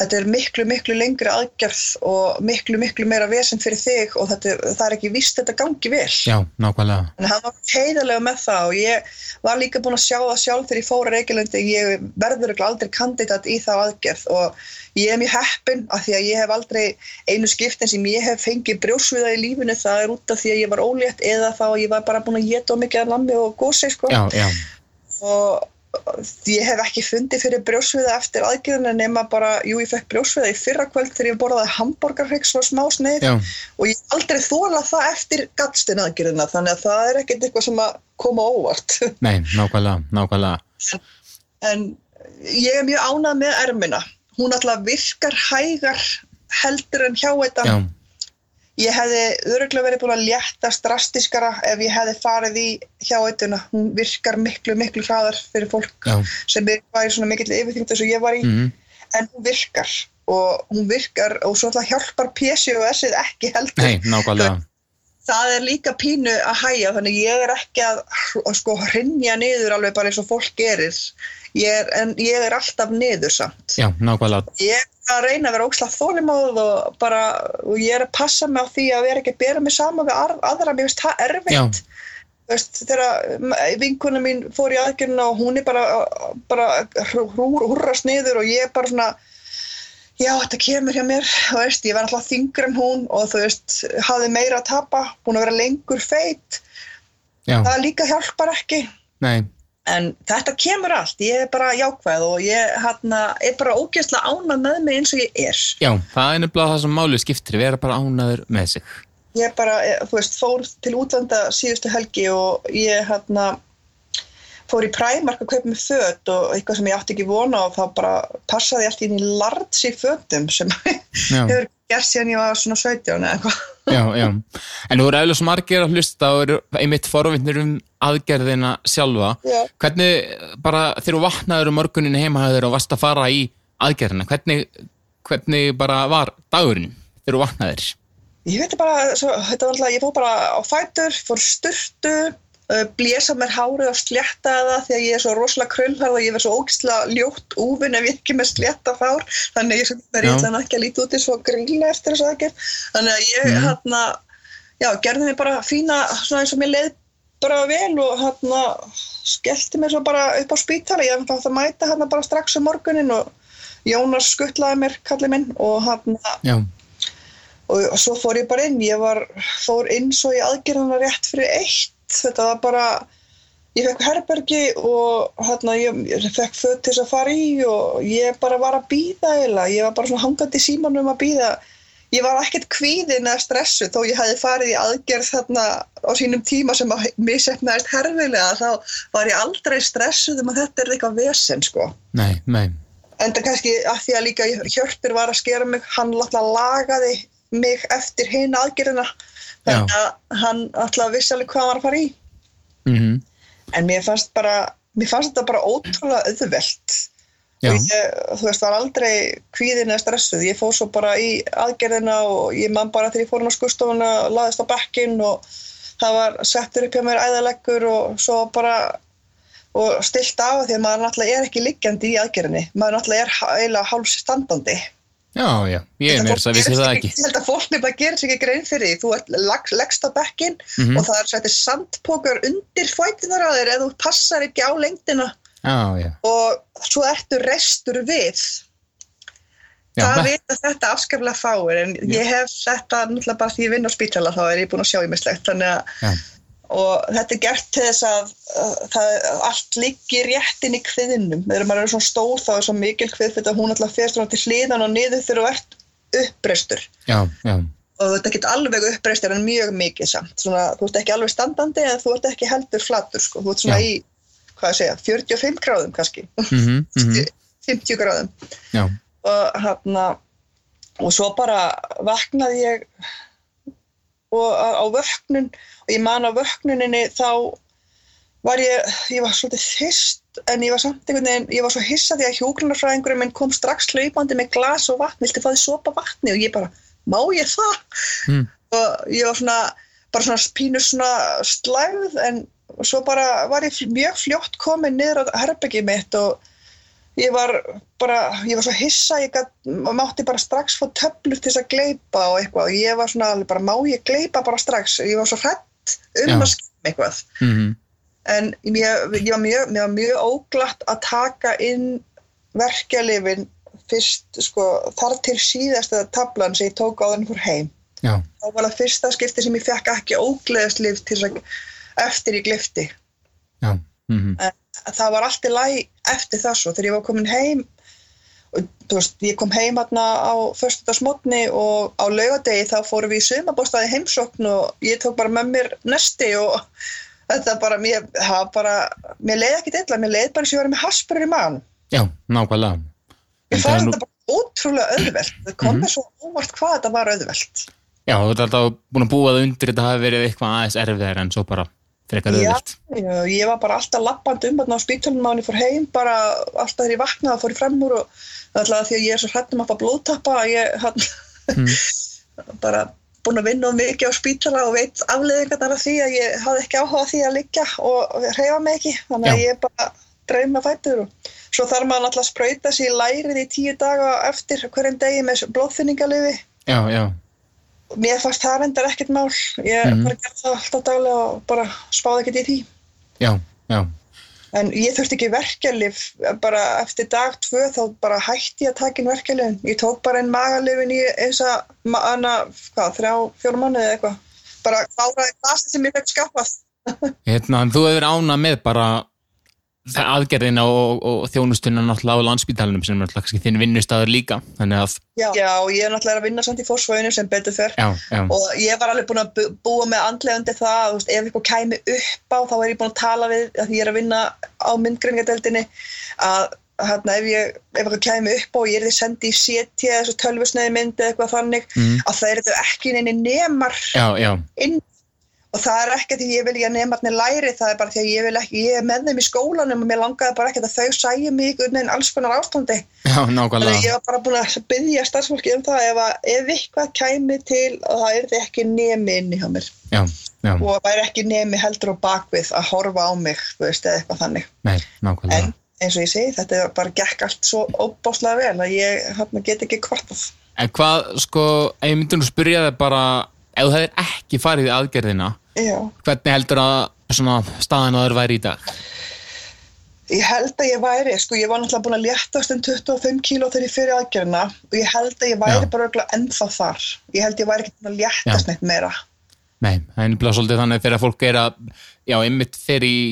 þetta er miklu, miklu lengri aðgerð og miklu, miklu meira vesen fyrir þig og þetta, það er ekki víst þetta gangi vel. já, nákvæmlega. En hann var heiðarlega með það og ég var líka búin að sjá það sjálf þegar ég fór að Reykjalundi. Ég verður aldrei kandidat í það aðgerð og ég er mjög heppin af því að ég hef aldrei einu skiptin sem ég hef fengið brjósviða í lífinu það er út af því að ég var ólétt eða þá ég var bara búin að geta mikið að lammi og gósi sko. Já, já, Og ég hef ekki fundið fyrir brjósviða eftir aðgerðina nema bara, jú ég fekk brjósviða í fyrra kvöld þegar ég borðaði hambúrgarhrygg svo smá sneið og ég aldrei þóla það eftir gatstinn aðgerðina þannig að það er ekkert eitthvað sem að koma óvart. Nei, nákvæmlega, nákvæmlega. en ég er mjög ánað með ermina. Hún alltaf virkar hægar heldur en hjá þetta ég hefði öruglega verið búin að léttast drastiskara ef ég hefði farið í hjá eituna, hún virkar miklu miklu hraðar fyrir fólk já, sem er í svona mikill yfirþyngd eins og ég var í. Mhm, en hún virkar. Og hún virkar og svo alltaf hjálpar PCOS-ið ekki heldur. Nei, nákvæmlega. það er líka pínu að hæja þannig ég er ekki að að sko hrinja niður alveg bara eins og fólk gerir ég er, en ég er alltaf niður samt. Já, nákvæmlega. ég er að reyna að vera ókslega þólimáð og bara og ég er að passa mig á því að vera ekki að bera mig saman við aðra, mér finnst það erfitt. Já. Veist, þegar vinkuna mín fór í aðgjörna og hún er bara, bara húrrast niður og ég er bara svona já, þetta kemur hjá mér. Veist, ég var alltaf þingur en hún og þú veist, hafði meira að tapa. Búin að vera lengur feit. Já, það líka hjálpar ekki. Nei, en þetta kemur allt, ég er bara jákvæð og ég hana, er bara ógeðslega ánað með mig eins og ég er. Já, það er nefnilega það sem máli skiptir, vera bara ánaður með sig. ég bara, eh, þú veist, fór til útlanda síðustu helgi og ég hérna fór í Primark að kaupa mig föt og eitthvað sem ég átti ekki vona og þá bara passaði allt inn í lards í fötum sem hefur gert síðan ég var svona 17 eða eitthvað. Já, já. En þú eru eflags margir að hlusta og eru einmitt forvittnir um aðgerðina sjálfa. Já. Hvernig, bara þegar þú vaknaður um morgunin heimahæður og varst að fara í aðgerðina, hvernig, hvernig bara var dagurinn þegar þú vaknaðir? Ég veit bara, svo, þetta var alltaf, ég fór bara á fætur, fór sturtu, uh, blésa mér hárið og slétta það því að ég er svo rosalega krullharð og ég verð svo ógislega ljótt úfin ef ég ekki með slétta hár þannig ég er Já. eitthvað ekki að líti út eins og grilla eftir þess aðgerð. Þannig að ég Mhm. hérna, já, gerði mér bara fína svona eins og mér leið bara vel og hérna skellti mér svo bara upp á spítala. Ég ætla að mæta hérna bara strax um morgunin og Jónas skuttlaði mér kallið minn og hérna Já, og svo fór ég bara inn. Ég var, fór inn svo í aðgerðana rétt fyrir eitt þetta var bara ég fekk herbergi og hérna ég, ég fekk föt til þess að fara í og ég bara var að býða eiginlega, ég var bara svona hangandi símanum að býða ég var ekkert kvíðin eða stressu þó ég hefði farið í aðgerð þarna á sínum tíma sem að misefnaðist herfilega þá var ég aldrei stressuð um að þetta er eitthvað vesen sko. Nei, nei. En það kannski að því að líka Hjörtur var að skera mig, hann alltaf lagaði mig eftir hinn aðgerðina. Þannig að hann alltaf vissi alveg hvað hann var að fara í. Mm en mér fannst bara mér fannst þetta bara ótrúlega Já, og ég, þú veist, var aldrei kvíðin eða stressuð, ég fór svo bara í aðgerðina og ég man bara þegar ég fór inn á skustofuna, laðist á bekkinn og það var settur upp hjá mér æðaleggur og svo bara og stilt á því að maður náttúrulega er ekki liggjandi í aðgerðinni, maður náttúrulega er eiginlega háls standandi já, já, ég er mér þess að vissi það ekki Ég held að fólk nefnilega gerir sér ekki grein fyrir því. Þú ert lag- leggst á bekkinn Mhm. og það er settir sandpókar undir fætinar á þér eða þú passar ekki á lengdina Já, já, og svo ertu restur við. já, það me- vita þetta afskaplega fáir en ég hef þetta náttúrulega bara því ég vinn á spítala þá er ég búin að sjá í mislegt þannig að. Og þetta er gert til þess að, að, það, allt liggi rétt inn í kviðinum þegar maður er svona stór þá er svo mikil kvið að hún alltaf fer svona til hliðan og niður þegar þú ert uppreistur. Já, já, og ert ekki alveg uppreistur en mjög mikið samt. Svona, þú ert ekki alveg standandi en þú ert ekki heldur flatur sko. þú ert svona Já. í, hvað að segja, 45 gráðum kannski, mhm, mhm, 50 gráðum. Já, og hérna og svo bara vaknaði ég og á, á vöknun og ég man á vöknuninni þá var ég, ég var svolítið þyst en ég var samt einhvern veginn, ég var svo hissa því að hjógrunarfræðingurinn minn kom strax hlaupandi með glas og vatn, viltu fá því sopa vatni og ég bara, má ég það? Mm. og ég var svona bara svona pínu svona slæð en svo bara var ég mjög fljótt komin niður á herbergið mitt og ég var bara, ég var svo hissa ég gat, mátti bara strax fá töflur til þess að gleipa og eitthvað. Og ég var svona alveg bara, má ég gleipa bara strax? Ég var svo hrætt um Já. að skilja eitthvað. Mhm, en ég, ég var mjög, var mjög óglatt að taka inn verkjalifin fyrst, sko, þar til síðasta tablan sem ég tók á þenni fór heim. Já, þá var það fyrsta skipti sem ég fekk ekki ógleðislif til þess að eftir ég glifti já, mhm, það var allt í læg eftir þessu þegar ég var komin heim og þú veist, ég kom heim hérna á föstudagsmotni og á laugadegi þá fórum við í sumabóstaði heimsókn og ég tók bara með mér nesti og þetta bara, mér, það bara mér leiði ekkit illa, mér leiði bara sem ég var með haspurur í maðan já, nákvæmlega. Ég það er fann nú- þetta bara ótrúlega auðvelt. Það kom Mhm. mér svo óvart hvað þetta var auðvelt. Já, þú ert alltaf búin að búa það undir þetta hafi verið eitthvað aðeins erfiðar en svo bara frekar auðvilt já, ég var bara alltaf lappandi um á spítalunum á henni fór heim, bara alltaf þegar ég vaknaði fór í fremur og alltaf því að ég er svo hrættum að fá blóðtappa að ég hann, bara búin að vinna mikið á spítala og veit afleðingarnar af því að ég hafði ekki áhuga því að liggja og reyfa mig ekki, þannig að Já. ég bara dreif með fætur og svo þarf maður alltaf að sprauta sér í lærið í tíu daga eftir hverjum degi með blóðfinningaliði Já, já, mér fannst það reyndar ekkert mál ég Mhm. bara gerði það alltaf daglega og bara spáði ekkert í því já, já En ég þurfti ekki verkjalif, bara eftir dag tvö þá bara hætti ég að taka inn verkjalifin. Ég tók bara einn magalifin í eins að, þrjá, fjórum manni eða eitthvað. Bara kláraði glasi sem ég fekk skaffast. Hérna, en þú hefur ánað með bara það aðgerðina og, og þjónustunna náttúrulega á landsbítalunum sem er náttúrulega kannski þinn vinnustæður líka að, Já, Já og ég er náttúrulega að vinna samt í fórsvöginu sem betur fer. já, já, Og ég var alveg búin að búa með andlega undir það, veist, ef eitthvað kæmi upp á þá er ég búin að tala við, að ég er að vinna á myndgreiningadeldinni, að hérna, ef, ég, ef eitthvað kæmi upp á og ég er því sendi í eða þessu tölvusneiði mynd eða eitthvað þannig, Mhm. að það eru ekki neini nemar já, já, inn og það er ekki því ég vil ég nemarnir læri, það er bara því að ég vil ekki, ég er með þeim í skólanum og mér langaði bara ekki að þau sæju mig veginn alls konar ástandi. já, Þannig að ég nákvæmlega var bara búin að byggja starfsfólki um það ef, að, ef eitthvað kæmi til að það er ekki nemi inn í hjá mér Já, já, og það er ekki nemi heldur á bakvið að horfa á mig, þú veist, eða eitthvað þannig. nei, nákvæmlega En eins og ég segi, þetta bara gekk allt svo óbáslega vel að ég hérna, get ekki kvartað. En hvað, sko, ef þú hefðir ekki farið í aðgerðina Já, hvernig heldur að staðan að þér væri í dag? Ég held að ég væri, sko, ég var náttúrulega búin að léttast um 25 kíló þegar ég fyrir aðgerðina og ég held að ég væri Já. bara ennþá þar. Ég held ég væri ekki búin að léttast neitt meira. Nei, það er nefnilega svolítið þannig fyrir að fólk er að, já, einmitt fyrir í,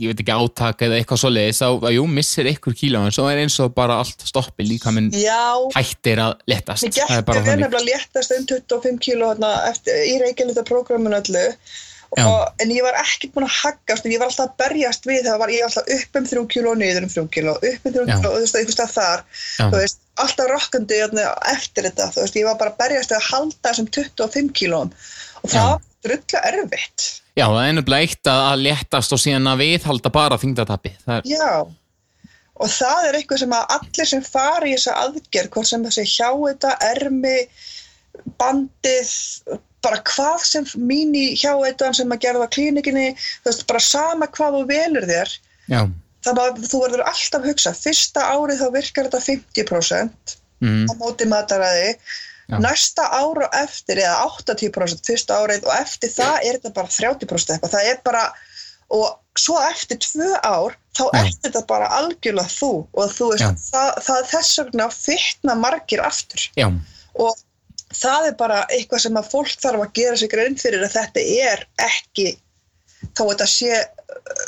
ég veit ekki, átak eða eitthvað svoleiðis, þá, að jú, missir einhver kíló, en svo er eins og bara allt stoppi líka minn Já, hættir að letast. Er gæti bara verið nefnilega léttast um 25 kíló hérna, eftir, í reykjalita prógraminu öllu og, en ég var ekkert búin að haggast og ég var alltaf að berjast við það var ég var alltaf upp um 3 kíló og niður um 3 kíló upp um 3 Já. kíló og þú veist, einhvers stað þar. Já. þú veist, alltaf rokkandi eftir þetta þú veist, ég var bara að berjast að halda þessum 25 kílóum. Og það var drullu erfitt Já, það er nefnilega eitt að, að letast og síðan að viðhalda bara þingdatappi. Það er, Já, og það er eitthvað sem að allir sem fari í þessa aðgerð, hvort sem þessi hjá þetta, ermi, bandið, bara hvað sem mín í hjá þetta sem að gera það á klínikinni, þú veist, bara sama hvað þú velur þér, já, þannig að þú verður alltaf að hugsa, fyrsta árið þá virkar þetta 50% mm, á móti mataræði, Já. næsta ára eftir eða 80% fyrsta árið og eftir það er þetta bara 30% eitthvað, það er bara og svo eftir tvö ár þá er þetta bara algjörlega þú og þú veist, það, það þess vegna fytna margir aftur. Já, og það er bara eitthvað sem að fólk þarf að gera sig grein fyrir að þetta er ekki þó þetta sé uh,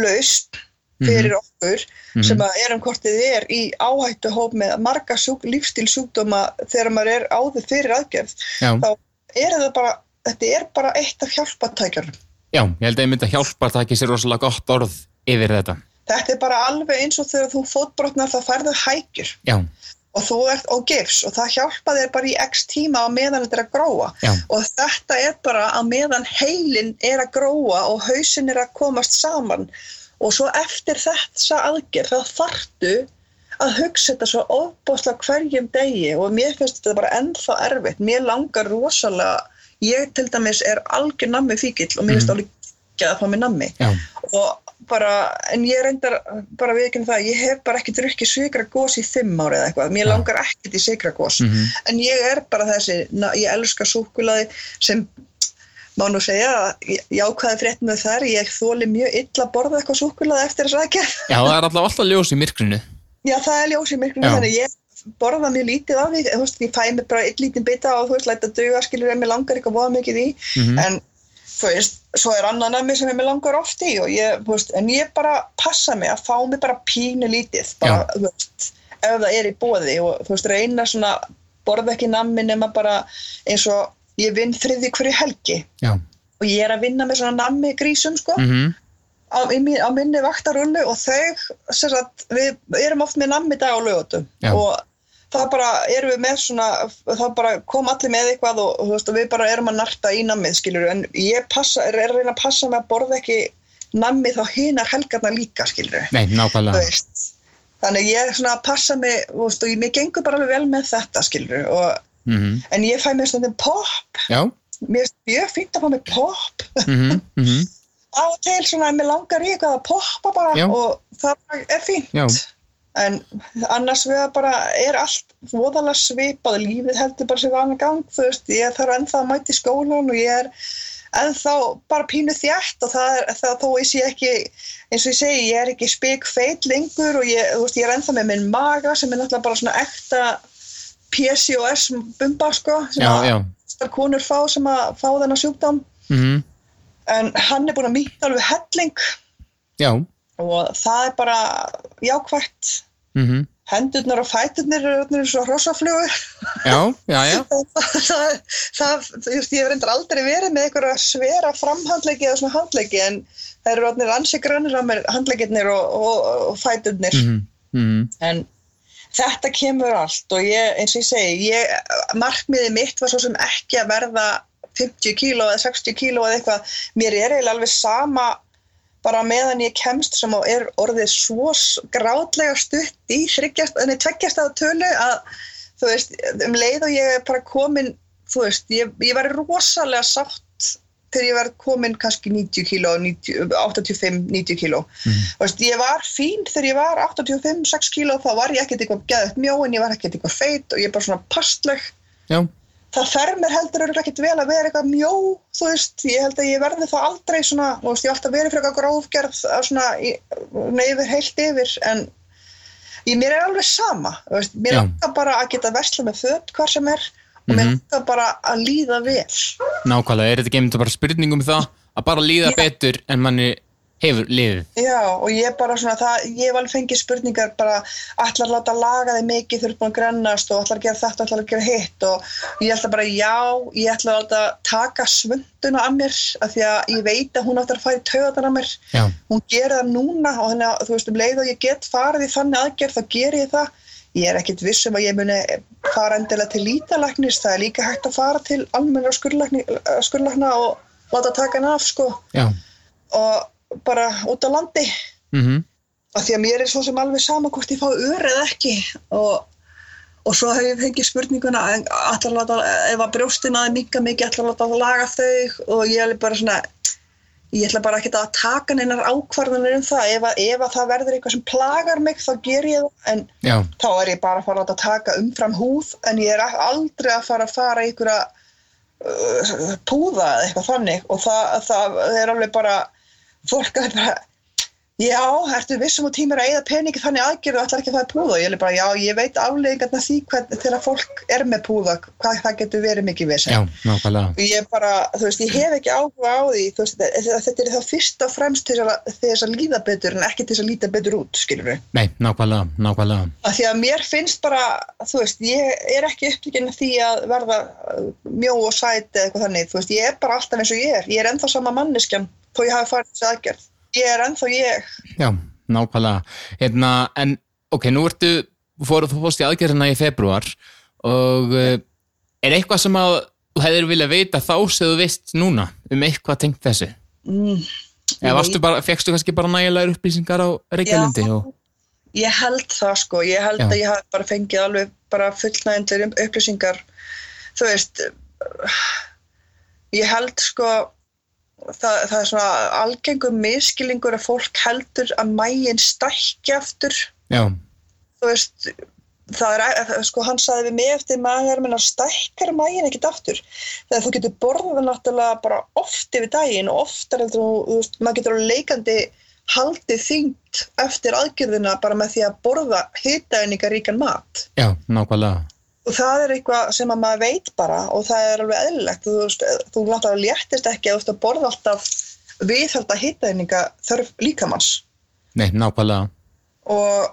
laust fyrir okkur Mhm. sem að erum hvort þið er í áhættu hóp með marga sjúk, lífstílsjúkdóma þegar maður er áður fyrir aðgerð já, þá er þetta bara þetta er bara eitt af hjálpatækjarum já, ég held að ég myndi að hjálpa að taki sér rosalega gott orð yfir þetta. þetta er bara alveg eins og þegar þú fótbrotnar þá færðu hækjur. Já, og þú ert og gifs og það hjálpa þér bara í x tíma á meðan þetta er að gróa. Já. og þetta er bara á meðan heilin er að gróa og hausin er að komast saman og svo eftir þessa aðgerð þá þartu að hugsa þetta svo ofbóðslega hverjum degi. Og mér finnst þetta bara ennþá erfitt. Mér langar rosalega ég til dæmis er algjör nammi fíkill og mér finnst Mhm. alveg ekki að fá mér nammi. Já, og bara, en ég reyndar bara viðkynna það, ég hef bara ekki drukkið sikra gós í fimm ári eða eitthvað. Mér Já. langar ekkert í sikra gós mhm, en ég er bara þessi, na, ég elska súkulaði sem má nú segja að ég- jákvæði frétt með þar ég þóli mjög illa að borða eitthvað súkulaði eftir þess aðgerð já, það er alltaf alltaf ljós í myrkrinu. já það er ljós í myrkunum Já. þannig ég borða mjög lítið af því þú veist, ég fæ mér bara eitt lítið bita og þú veist, læta duga skilur en mér langar eitthvað voða mikið í Mhm. en þú veist, svo er annan nammi sem ég mér langar oft í og ég, þú veist, en ég bara passa mig að fá mig bara pínu lítið bara, þú veist, ef það er í bóði og þú veist, reyna svona borða ekki nammi nema bara eins og ég vinn þriði hverju helgi. Já, og ég er að vinna með svona nammi grísum sko. Mhm, á, í á minni vaktarullu og þau, sagt, við erum oft með nammi dag á lögutum og það bara erum við með svona, það bara kom allir með eitthvað og, og, veist, við bara erum að narta í nammið, skilur en ég passa, er, er að reyna að passa með að borða ekki nammið þá hinar helgarna líka, nákvæmlega. þannig ég er svona að passa veist, og ég- mér gengur bara alveg vel með þetta, skilur og, Mhm, en ég fæ mér stundum pop Já, mér fínt að fá mér pop mhm, mhm, á og til svona að mér langar í eitthvað að poppa bara Já. og það er fínt. Já. en annars við bara er allt voðalega svipað lífið heldur bara sér vana gang þú veist, ég þarf ennþá að mæta í skólan og ég er ennþá bara pínu þjætt og það er það þó ég sé ekki eins og ég segi, ég er ekki spik feit lengur og ég, þú veist, ég er ennþá með minn maga sem er náttúrulega bara svona ekta PCOS bumba sko sem að konur fá sem að fá þennan sjúkdóm. Mhm, en hann er búin að mýta alveg helling. Já, og það er bara jákvægt mhm, hendurnar og fæturnir eru já, já, já, það, ég reyndar aldrei verið með einhverja svera framhandleggi eða svona handleggi en það eru orðnir ansi grannir á mér handleggirnir og, og, og fæturnir. Mhm, mhm, en þetta kemur allt og ég, eins og ég segi ég, markmiðið mitt var svo sem ekki að verða 50 kíló eða 60 kíló eða eitthvað, mér er eiginlega alveg sama bara meðan ég kemst sem er orðið svo grátlega stutt í þryggjast, en tveggjast að tölu að þú veist, um leið og ég er bara komin, þú veist, ég, ég var rosalega sátt þegar ég var komin kannski 90 kíló 90 85-90 kíló. Veist, ég var fín þegar ég var 85-6 kíló þá var ég ekkert eitthvað geðið mjó en ég var ekkert eitthvað feit og ég er bara svona pastleg. Já, það fer mér heldur ekkert vel að vera eitthvað mjó, þú veist, ég held að ég verði það aldrei svona, veist, ég hef alltaf verið fyrir eitthvað grófgerð að svona, neyfir heilt yfir, en ég, mér er alveg sama, veist, mér Já. langar bara að geta versla með föt hvar sem er og mér Mhm. langar bara að líða vel. Nákvæmlega, er þetta ekki einmitt bara spurning um það að bara líða Já. betur en manni hefur liðið? Já, og ég bara svona það, ég alveg fengið spurningar bara ætlar að láta laga þig mikið þú ert búin að grennast og ætlar að gera þetta, ætlar að gera hitt og ég ætla bara já, ég ætla að láta taka svönduna af mér af því að ég veit að hún ætlar að fara í taugarnar af mér Já, hún gerir það núna og þannig að þú veist um leið og ég get farið í þannig aðgerð þá ger ég það ég er ekkit viss um að ég muni fara endilega til lítalæknis það er líka hægt að fara til almenna skurlækna og láta taka hann af sko. Já, og bara út á landi. Mhm, af því að mér er svo sem alveg sama hvort ég fá ör eða ekki. Og, og svo hef ég fengið spurninguna að láta, ef að brjóstin aðeins minga mikið að láta laga þau? Og ég er bara svona ég ætla bara ekki að taka neinar ákvarðanir um það. Ef að, ef að það verður eitthvað sem plagar mig þá ger ég það. En já, þá er ég bara að fara að taka umfram húð en ég er aldrei að fara að fara í einhverja uh, púða eða eitthvað þannig. Og það, það er alveg bara fólk er bara já, ertu vissum og tímur að eigða peningi þannig aðgerðu og ætlar ekki að það er púða og ég bara, já, ég veit afleggingarna því hvern, þegar fólk er með púða hvað það getur verið mikið og ég bara, veist, ég hef ekki áhuga á því, veist, þetta, er þá fyrst og fremst til þess að, líða betur en ekki til þess að líta betur út, Nei, nákvæmlega, nákvæmlega. að því að mér finnst bara, veist, ég er ekki upptökin því að verða uh, mjó og sæt eða eitthvað þannig, þú veist, ég er bara alltaf eins og ég er, ég er ennþá sama manneskjan þó ég hafi farið þessi aðgerð, ég er ennþá ég Já, nákvæmlega. Hérna, en, ok, nú ertu, fór, þú fórst í aðgerðina í februar og uh, er eitthvað sem að þú hefðir vilja veita þá sem þú veist núna um eitthvað tengt þessu? mm, Eða varstu bara, fegstu kannski bara nægilegar upplýsingar á Reykjalindi? Já. Og, ég held það sko, ég held Já. að ég hafi bara fengið alveg bara fullnægendur upplýsingar þú veist ég held sko það, það er svona algengum miskilingur að fólk heldur að mægin stækki aftur. Já, þú veist það er, sko hann saði við mig eftir maður menn að stækkar mægin ekkert aftur. Þegar þú getur borðað náttúrulega bara oft yfir daginn og oftar heldur þú, veist, maður getur alveg leikandi haldið þyngt eftir aðgjörðina bara með því að borða hitaðninga ríkan mat. Já, nákvæmlega. Það er eitthvað sem að maður veit bara og það er alveg eðlilegt. Þú, veist, þú náttúrulega léttist ekki að að borða alltaf viðhalda hitaðninga þörf líkamanns Nei, nákvæmlega. og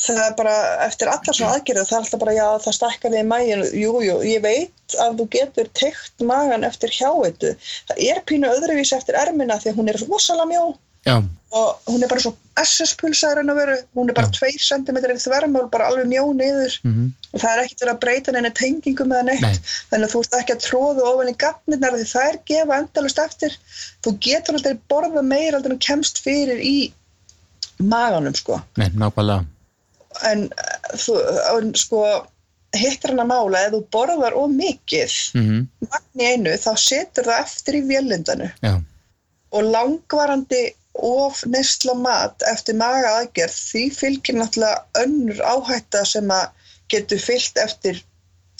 það er bara eftir allar svona aðgerðu það er alltaf bara já það stækkar þig í mægin jújú, jú, ég veit að þú getur teikt magan eftir hjáeitu það er pínu öðruvísi eftir ermina því að hún er rosalega mjó Já, og hún er bara svo SS-pulsa í raun og veru. Hún er bara Já. 2 cm þvermál bara alveg mjó niður. Mhm, og það er ekkert verið að breyta neina tengingum eða neitt. Nei. þannig að þú ert ekki að tróða ofan í gatnirnar því þær gefa endalust eftir. Þú getur alltaf borða meira alltaf en kemst fyrir í maganum sko. Nei, nákvæmlega. en eh, þú, en, sko hitt er hann að mála, ef þú borðar of mikið Mhm, magn í einu þá setur það eftir í vélindanu já, og langvarandi of neysla mat eftir maga aðgerð því fylgir náttúrulega önnur áhætta sem að getur fyllt eftir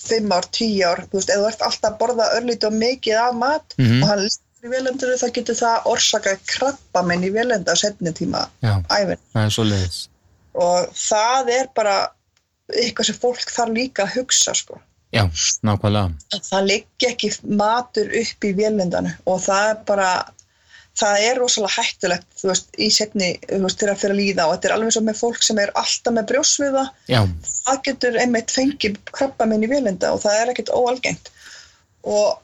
5 ár, 10 ár þú veist, ef þú ert alltaf að borða örlítið og mikið af mat Mhm. og hann listur í vélendinu þá getur það orsaka krabba minn í vélenda á setni tíma æfin það er svo leiðis. og það er bara eitthvað sem fólk þarf líka að hugsa sko. Já, nákvæmlega. það liggi ekki matur upp í vélindanu og það er bara það er rosalega hættulegt þú veist, í setni, þú veist, til að fyrir að líða og þetta er alveg svo með fólk sem er alltaf með brjósviða Já, það getur einmitt fengið krabba minn í vélinda og það er ekkert óalgengt. Og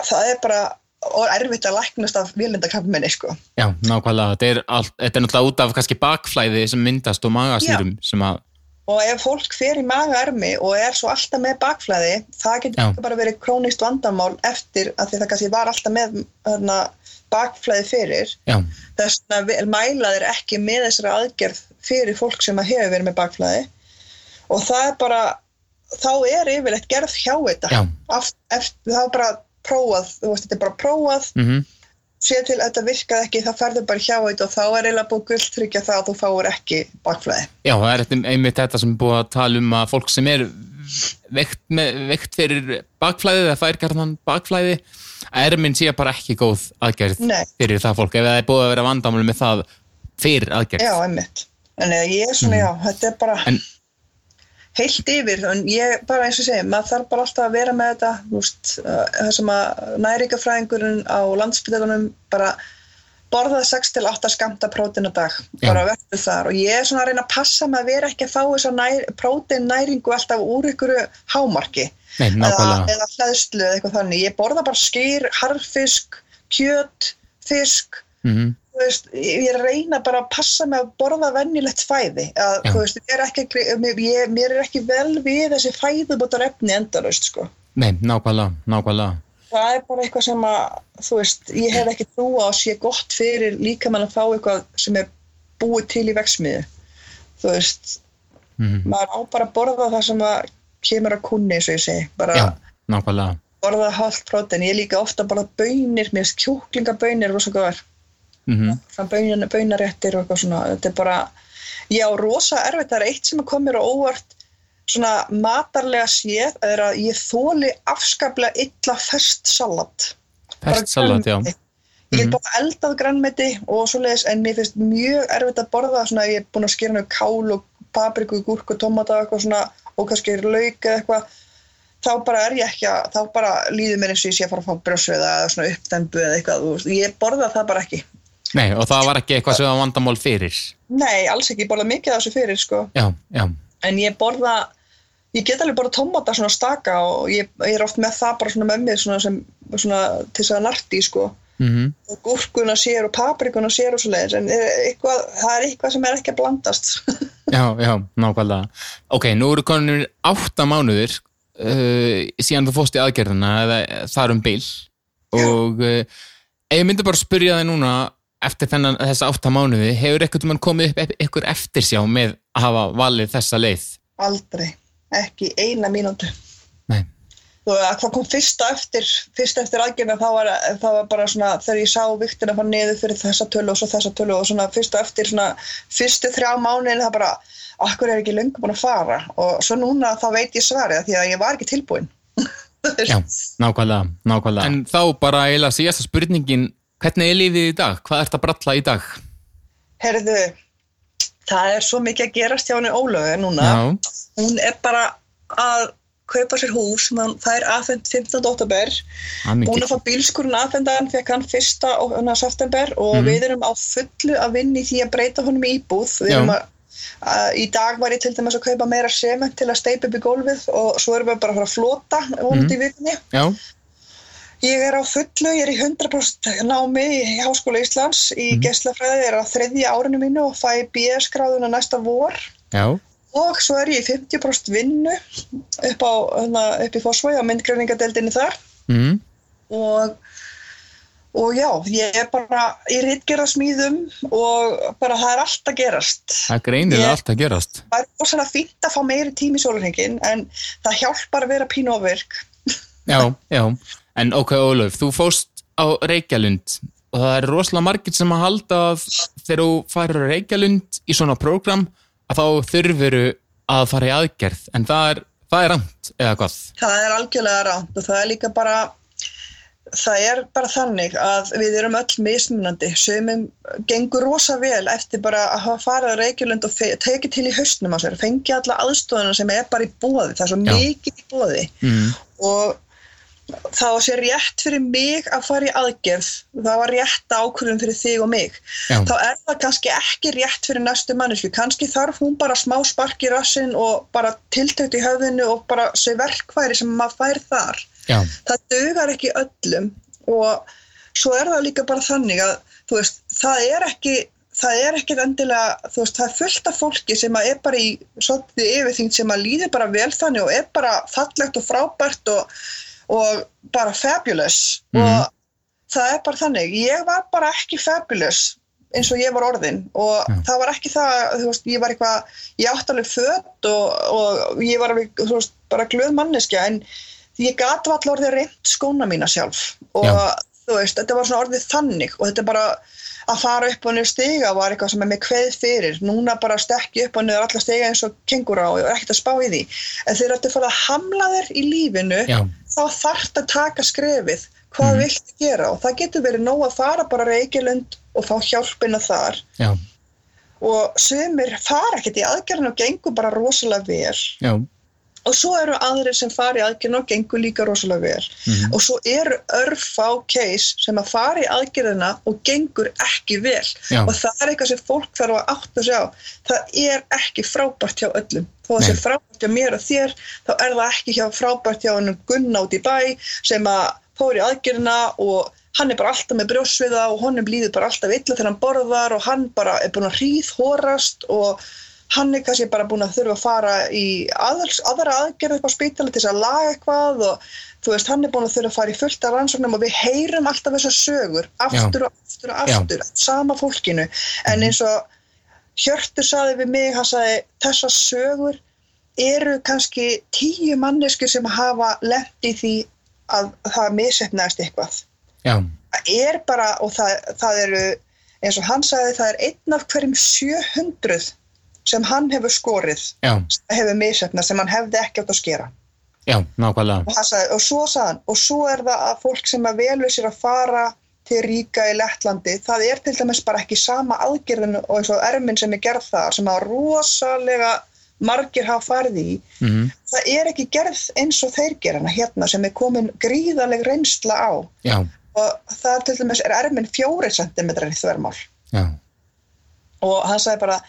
það er bara og erfitt að læknast af vélindakrabba minni sko. já, nákvæmlega. Þetta er, all, þetta er náttúrulega út af kannski bakflæði sem myndast og magasýrum sem að, og ef fólk fer í magaermi og er svo alltaf með bakflæði það getur bara verið krónist vandamál eftir að því það kannski var alltaf með hana, bakflæði fyrir. Já, þess að mælaðir ekki með þessari aðgerð fyrir fólk sem að hefur verið með bakflæði. Og það er bara þá er yfirleitt gerð hjá þetta. Aft, eftir, það er bara prófað þú veist, þetta er bara prófað. Mhm, sé til að þetta virkaði ekki þá ferðu bara hjá þetta og þá er eiginlega búið gulltryggja það að þú fáir ekki bakflæði. Já, það er einmitt þetta sem er búið að tala um að fólk sem er veikt, með, veikt fyrir bakflæði eða fær gerðan bakflæði erminn sé bara ekki góð aðgerð Nei. fyrir það fólk ef það er búið að vera vandamáli með það fyrir aðgerð Já, einmitt. En eh, ég er svona, já, þetta er bara. En- heilt yfir, en ég bara eins og segi, maður þarf bara alltaf að vera með þetta, veist, uh, það sem að næringafræðingurinn á landsbytarunum bara borða 6 til 8 skamta prótin á dag, bara verður þar og ég er svona að reyna að passa með að vera ekki að fá þess að prótin næringu alltaf úr ykkur hámarki Nei, eða, eða hlæðslu eða eitthvað þannig, ég borða bara skýr, harfisk, kjöt, fisk. Mm þú veist, ég reyna bara að passa mig að borða vennilegt fæði. Að, veist, ég er ekki, að ég, mér er ekki vel við þessi fæðubótar efni endalaust, sko. Nei, nákvæmlega, nákvæmlega. Það er bara eitthvað sem að, þú veist, ég hef ekki trú á að sé gott fyrir líka mann að fá eitthvað sem er búið til í veksmiðu. Þú veist, mm maður á bara að borða það sem að kemur að kunni, eins og ég segi, bara Já, nákvæmlega. borða halvt prótein. Ég líka ofta bara bönir, mér kjúklingabönir rosa góðar. mm þann baunin, baunaréttir og eitthvað svona. Þetta er bara, já, rosa erfitt. Það er eitt sem kom mér á óvart svona matarlega séð er að ég þóli afskaplega illa fest salat. Fest salat, já. ég get Mhm. bara eldað grænmeti og svoleiðis en mér finnst mjög erfitt að borða svona ég er búin að skera nú kál og papriku, gúrk og tomata og eitthvað svona og kannski lauk eða eitthvað þá bara er ég ekki að, þá bara líður mér eins og ég sé að fara að fá brjósviða eða svona uppdembu eða eitthvað, ég borða það bara ekki Nei, og það var ekki eitthvað sem var vandamál fyrir Nei, alls ekki, ég borða mikið af þessu fyrir sko. Já, já, en ég borða ég get alveg borða tómata svona staka og ég, ég er oft með það bara svona með mér svona sem, svona til þess að narti sko. Mm og gúrkuna sér og paprikuna sér og svo leiðis en er eitthvað, það er eitthvað sem er ekki að blandast. Já, já, nákvæmlega. Ok, nú eru konur átta mánuðir uh, síðan þú fórst í aðgerðina eða þar um bil. Og uh, ég myndi bara spyrja þig núna eftir þennan þessa átta mánuði hefur eitthvað komið upp ykkur eftirsjá með að hafa valið þessa leið? Aldrei, ekki eina mínútu. Nei, og að það kom fyrst á eftir fyrst eftir aðgerðina þá var, það var bara svona þegar ég sá viktina fara niður fyrir þessa tölu og svo þessa tölu og svona fyrst á eftir svona fyrstu þrjá mánuðin það bara akkur er ekki löngu búin að fara og svo núna þá veit ég svarið því að ég var ekki tilbúin já, nákvæmlega, nákvæmlega En þá bara eiginlega síðasta spurningin hvernig er lífið í dag? Hvað ert að bralla í dag? Herðu, það er svo mikið að gerast hjá henni Ólögu núna. Já, Hún er bara að kaupa sér hús, hún- það er aðfend 15. oktober, er búin að fá bílskurinn aðfendan, fekk hann 1. og- hérna, september og Mhm. við erum á fullu að vinna í því að breyta honum í íbúð. Við Já. erum að, í dag var ég til dæmis að kaupa meira sement til að steipa upp í gólfið og svo erum við bara að fara að flota vonandi í vikunni. Ég er á fullu, ég er í 100% námi í Háskóla Íslands í mm. gesslafræði, ég er á þriðja árinu mínu og fæ BS-gráðuna næsta vor já, og svo er ég í 50% vinnu upp, á, hana, upp í Fossvæði á myndgræningadeldinni þar mm. og, og já, ég er bara í ritgerðasmíðum og bara það er allt að gerast. það Ég- allt að gerast Það er rosalega fínt að fá meiri tími í sólurhengin en það hjálpar að vera pínu ofirk. Já, já, en ok Ólaf, þú fóst á Reykjalund og það er rosalega margir sem að halda að þegar þú farir á Reykjalund í svona prógram að þá þurfuru að fara í aðgerð en það er, það er ramt eða hvað Það er algjörlega ránt og það er líka bara það er bara þannig að við erum öll mismunandi sumum gengur rosa vel eftir bara að hafa farið á Reykjulund og tekið til í haustnum á sér, fengið alla aðstofuna sem er bara í bóði, það er svo Já. mikið í bóði mm. og það var sér rétt fyrir mig að fara í aðgerð. Það var rétt ákvörðum fyrir þig og mig. Já. þá er það kannski ekki rétt fyrir næstu mannesku, kannski þarf hún bara smá spark í rassin og bara tiltökt í höfðinu og bara sé verkværi sem maður fær þar. Já, það dögar ekki öllum. Og svo er það líka bara þannig að þú veist, það er ekki það er ekkert endilega, þú veist, það er fullt af fólki sem að er bara í svolítið yfirþyngd sem að líður bara vel þannig og er bara fallegt og frábært og, og bara fabulous Mhm. og það er bara þannig, ég var bara ekki fabulous eins og ég var orðin og Já. það var ekki það, þú veist, ég var eitthvað ég átti alveg fött og, og ég var alveg, þú veist, bara glöð manneskja en ég gat vall orðið reynd skóna mína sjálf og Já. þú veist, þetta var svona orðið þannig og þetta bara að fara upp og niður stiga var eitthvað sem er með kveð fyrir núna bara stekki upp og niður alla stiga eins og kengura og er ekkert að spá í því en þegar þetta fara að hamla þér í lífinu Já. Þá þarf þetta að taka skrefið. Hvað mm. viltu gera? Og það getur verið nóg að fara bara reykjulund og fá hjálpina þar. Já, og sumir fara ekkert í aðgerðin og gengur bara rosalega vel. Já, og svo eru aðrir sem fara í aðgerðina og gengur líka rosalega vel Mhm. og svo eru örfá case sem að fara í aðgerðina og gengur ekki vel Já. og það er eitthvað sem fólk þarf að átta sig á það er ekki frábært hjá öllum þó að Nei. sé frábært hjá mér og þér þá er það ekki hjá frábært hjá hennum Gunna út í bæ sem að fór í aðgerðina og hann er bara alltaf með brjósviða og honum líður bara alltaf illa þegar hann borðar og hann bara er búin að hríðhórast og hann er kannski bara búin að þurfa að fara í aðals, aðra aðgerð upp á spítali til þess að laga eitthvað og þú veist, hann er búin að þurfa að fara í fullt af rannsóknum og við heyrum alltaf þessar sögur aftur og aftur og Já. aftur sama fólkinu, en eins og Hjörtur saði við mig, hann saði þessar sögur eru kannski tíu manneskur sem hafa lent í því að það misefnaðist eitthvað. Já, það er bara og það, það eru eins og hann sagði það er einn af hverjum 700 sem hann hefur skorið já, sem hefur misefnað sem hann hefði ekki átt að skera. Já, nákvæmlega. og, sagði, og svo sagði hann og svo er það að fólk sem að velur sér að fara til ríka í Lettlandi það er til dæmis bara ekki sama aðgerðin og eins og erminn sem er gerð þar sem að rosalega margir hafa farið í. Mm það er ekki gerð eins og þeir gera hana hérna sem er komin gríðaleg reynsla á. Já, og það til dæmis er erminn fjóri centimetrar í þvermál. Já, og hann sagði bara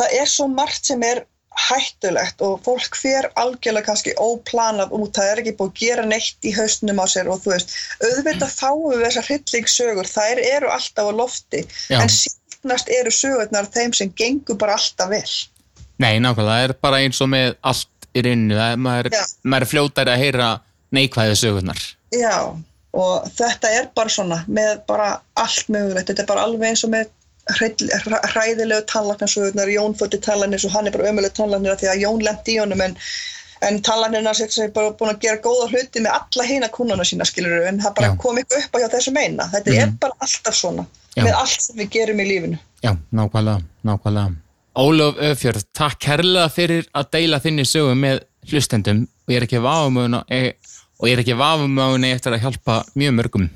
það er svo margt sem er hættulegt og fólk fer algjörlega kannski óplanað út, það er ekki búið að gera neitt í haustnum á sér og þú veist auðvitað fáum við þessar hryllingssögur. Þær eru alltaf á lofti Já. en síðnast eru sögurnar þeim sem gengur bara alltaf vel. Nei, nákvæmlega, það er bara eins og með allt í er, maður, maður er fljótari að heyra neikvæðu sögurnar. Já, og þetta er bara svona með bara allt mögulegt. Þetta er bara alveg eins og með hræðilegu tannlæknarsögurnar Jón fótti tannlæknir og hann er bara ömuleg tannlæknir af því að Jón lendi í honum en, en tannlæknirna sér sér bara búin að gera góða hluti með alla hina kunnana sína skilur en það bara Já. kom eitthvað upp á hjá þessum eina þetta er bara alltaf svona Já. með allt sem við gerum í lífinu Já, nákvæmlega, nákvæmlega. Ólaf Öfjörð, takk kærlega fyrir að deila þinni sögu með hlustendum og ég er ekki vafumöðun og ég er ekki vafumöðun eftir að hjálpa mjög mörgum.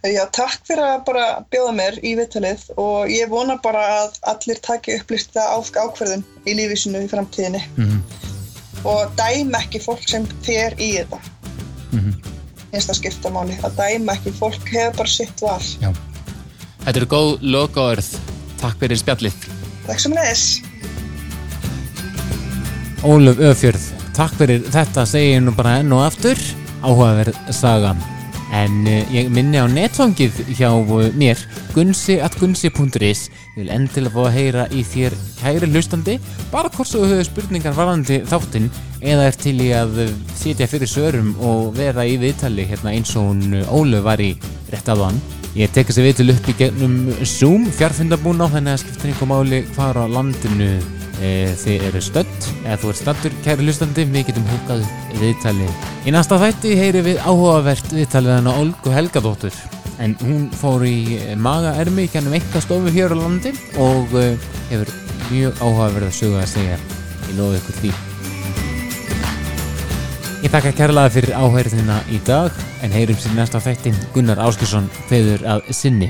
Já, takk fyrir að bara bjóða mér í viðtalið og ég vona bara að allir taki upplýsta ákverðun í lífi sinu í framtíðinni Mhm. og dæma ekki fólk sem fer í þetta. Mhm. Finnst það skipta máli, að dæma ekki fólk hefur bara sitt val. Já. Þetta eru góð lokaörð. Takk fyrir spjallið. Takk sem neðis. Ólöf Öfjörð, takk fyrir þetta segi ég nú bara enn og aftur áhugaverð saga en uh, ég minni á netfangið hjá uh, mér gunsi.gunsi.is ég vil endilega fá að heyra í þér kæri hlustandi bara hvort þú höfðu spurningar varandi þáttinn eða er til í að uh, sitja fyrir sörum og vera í viðtali hérna eins og hún Ólöf var í rétt af hann Ég tek þessi viðtölu upp í gegnum Zoom fjarfundabúna þannig að skiptir einhver máli hvar á landinu þið eru stödd eða þú ert staddur kæri hlustandi við getum upp viðtali í næsta þætti heyri við áhugavert viðtalið hann á Olgu Helgadóttur. En hún fór í magaermi í kennum eitthvað stofu hér á landi og e, hefur mjög áhugaverð að sögu að segja. Ég lofi ykkur því. Ég þakka kærlega fyrir áhærðina í dag en heyrum sér næsta þættin Gunnar Áskilsson hveður að sinni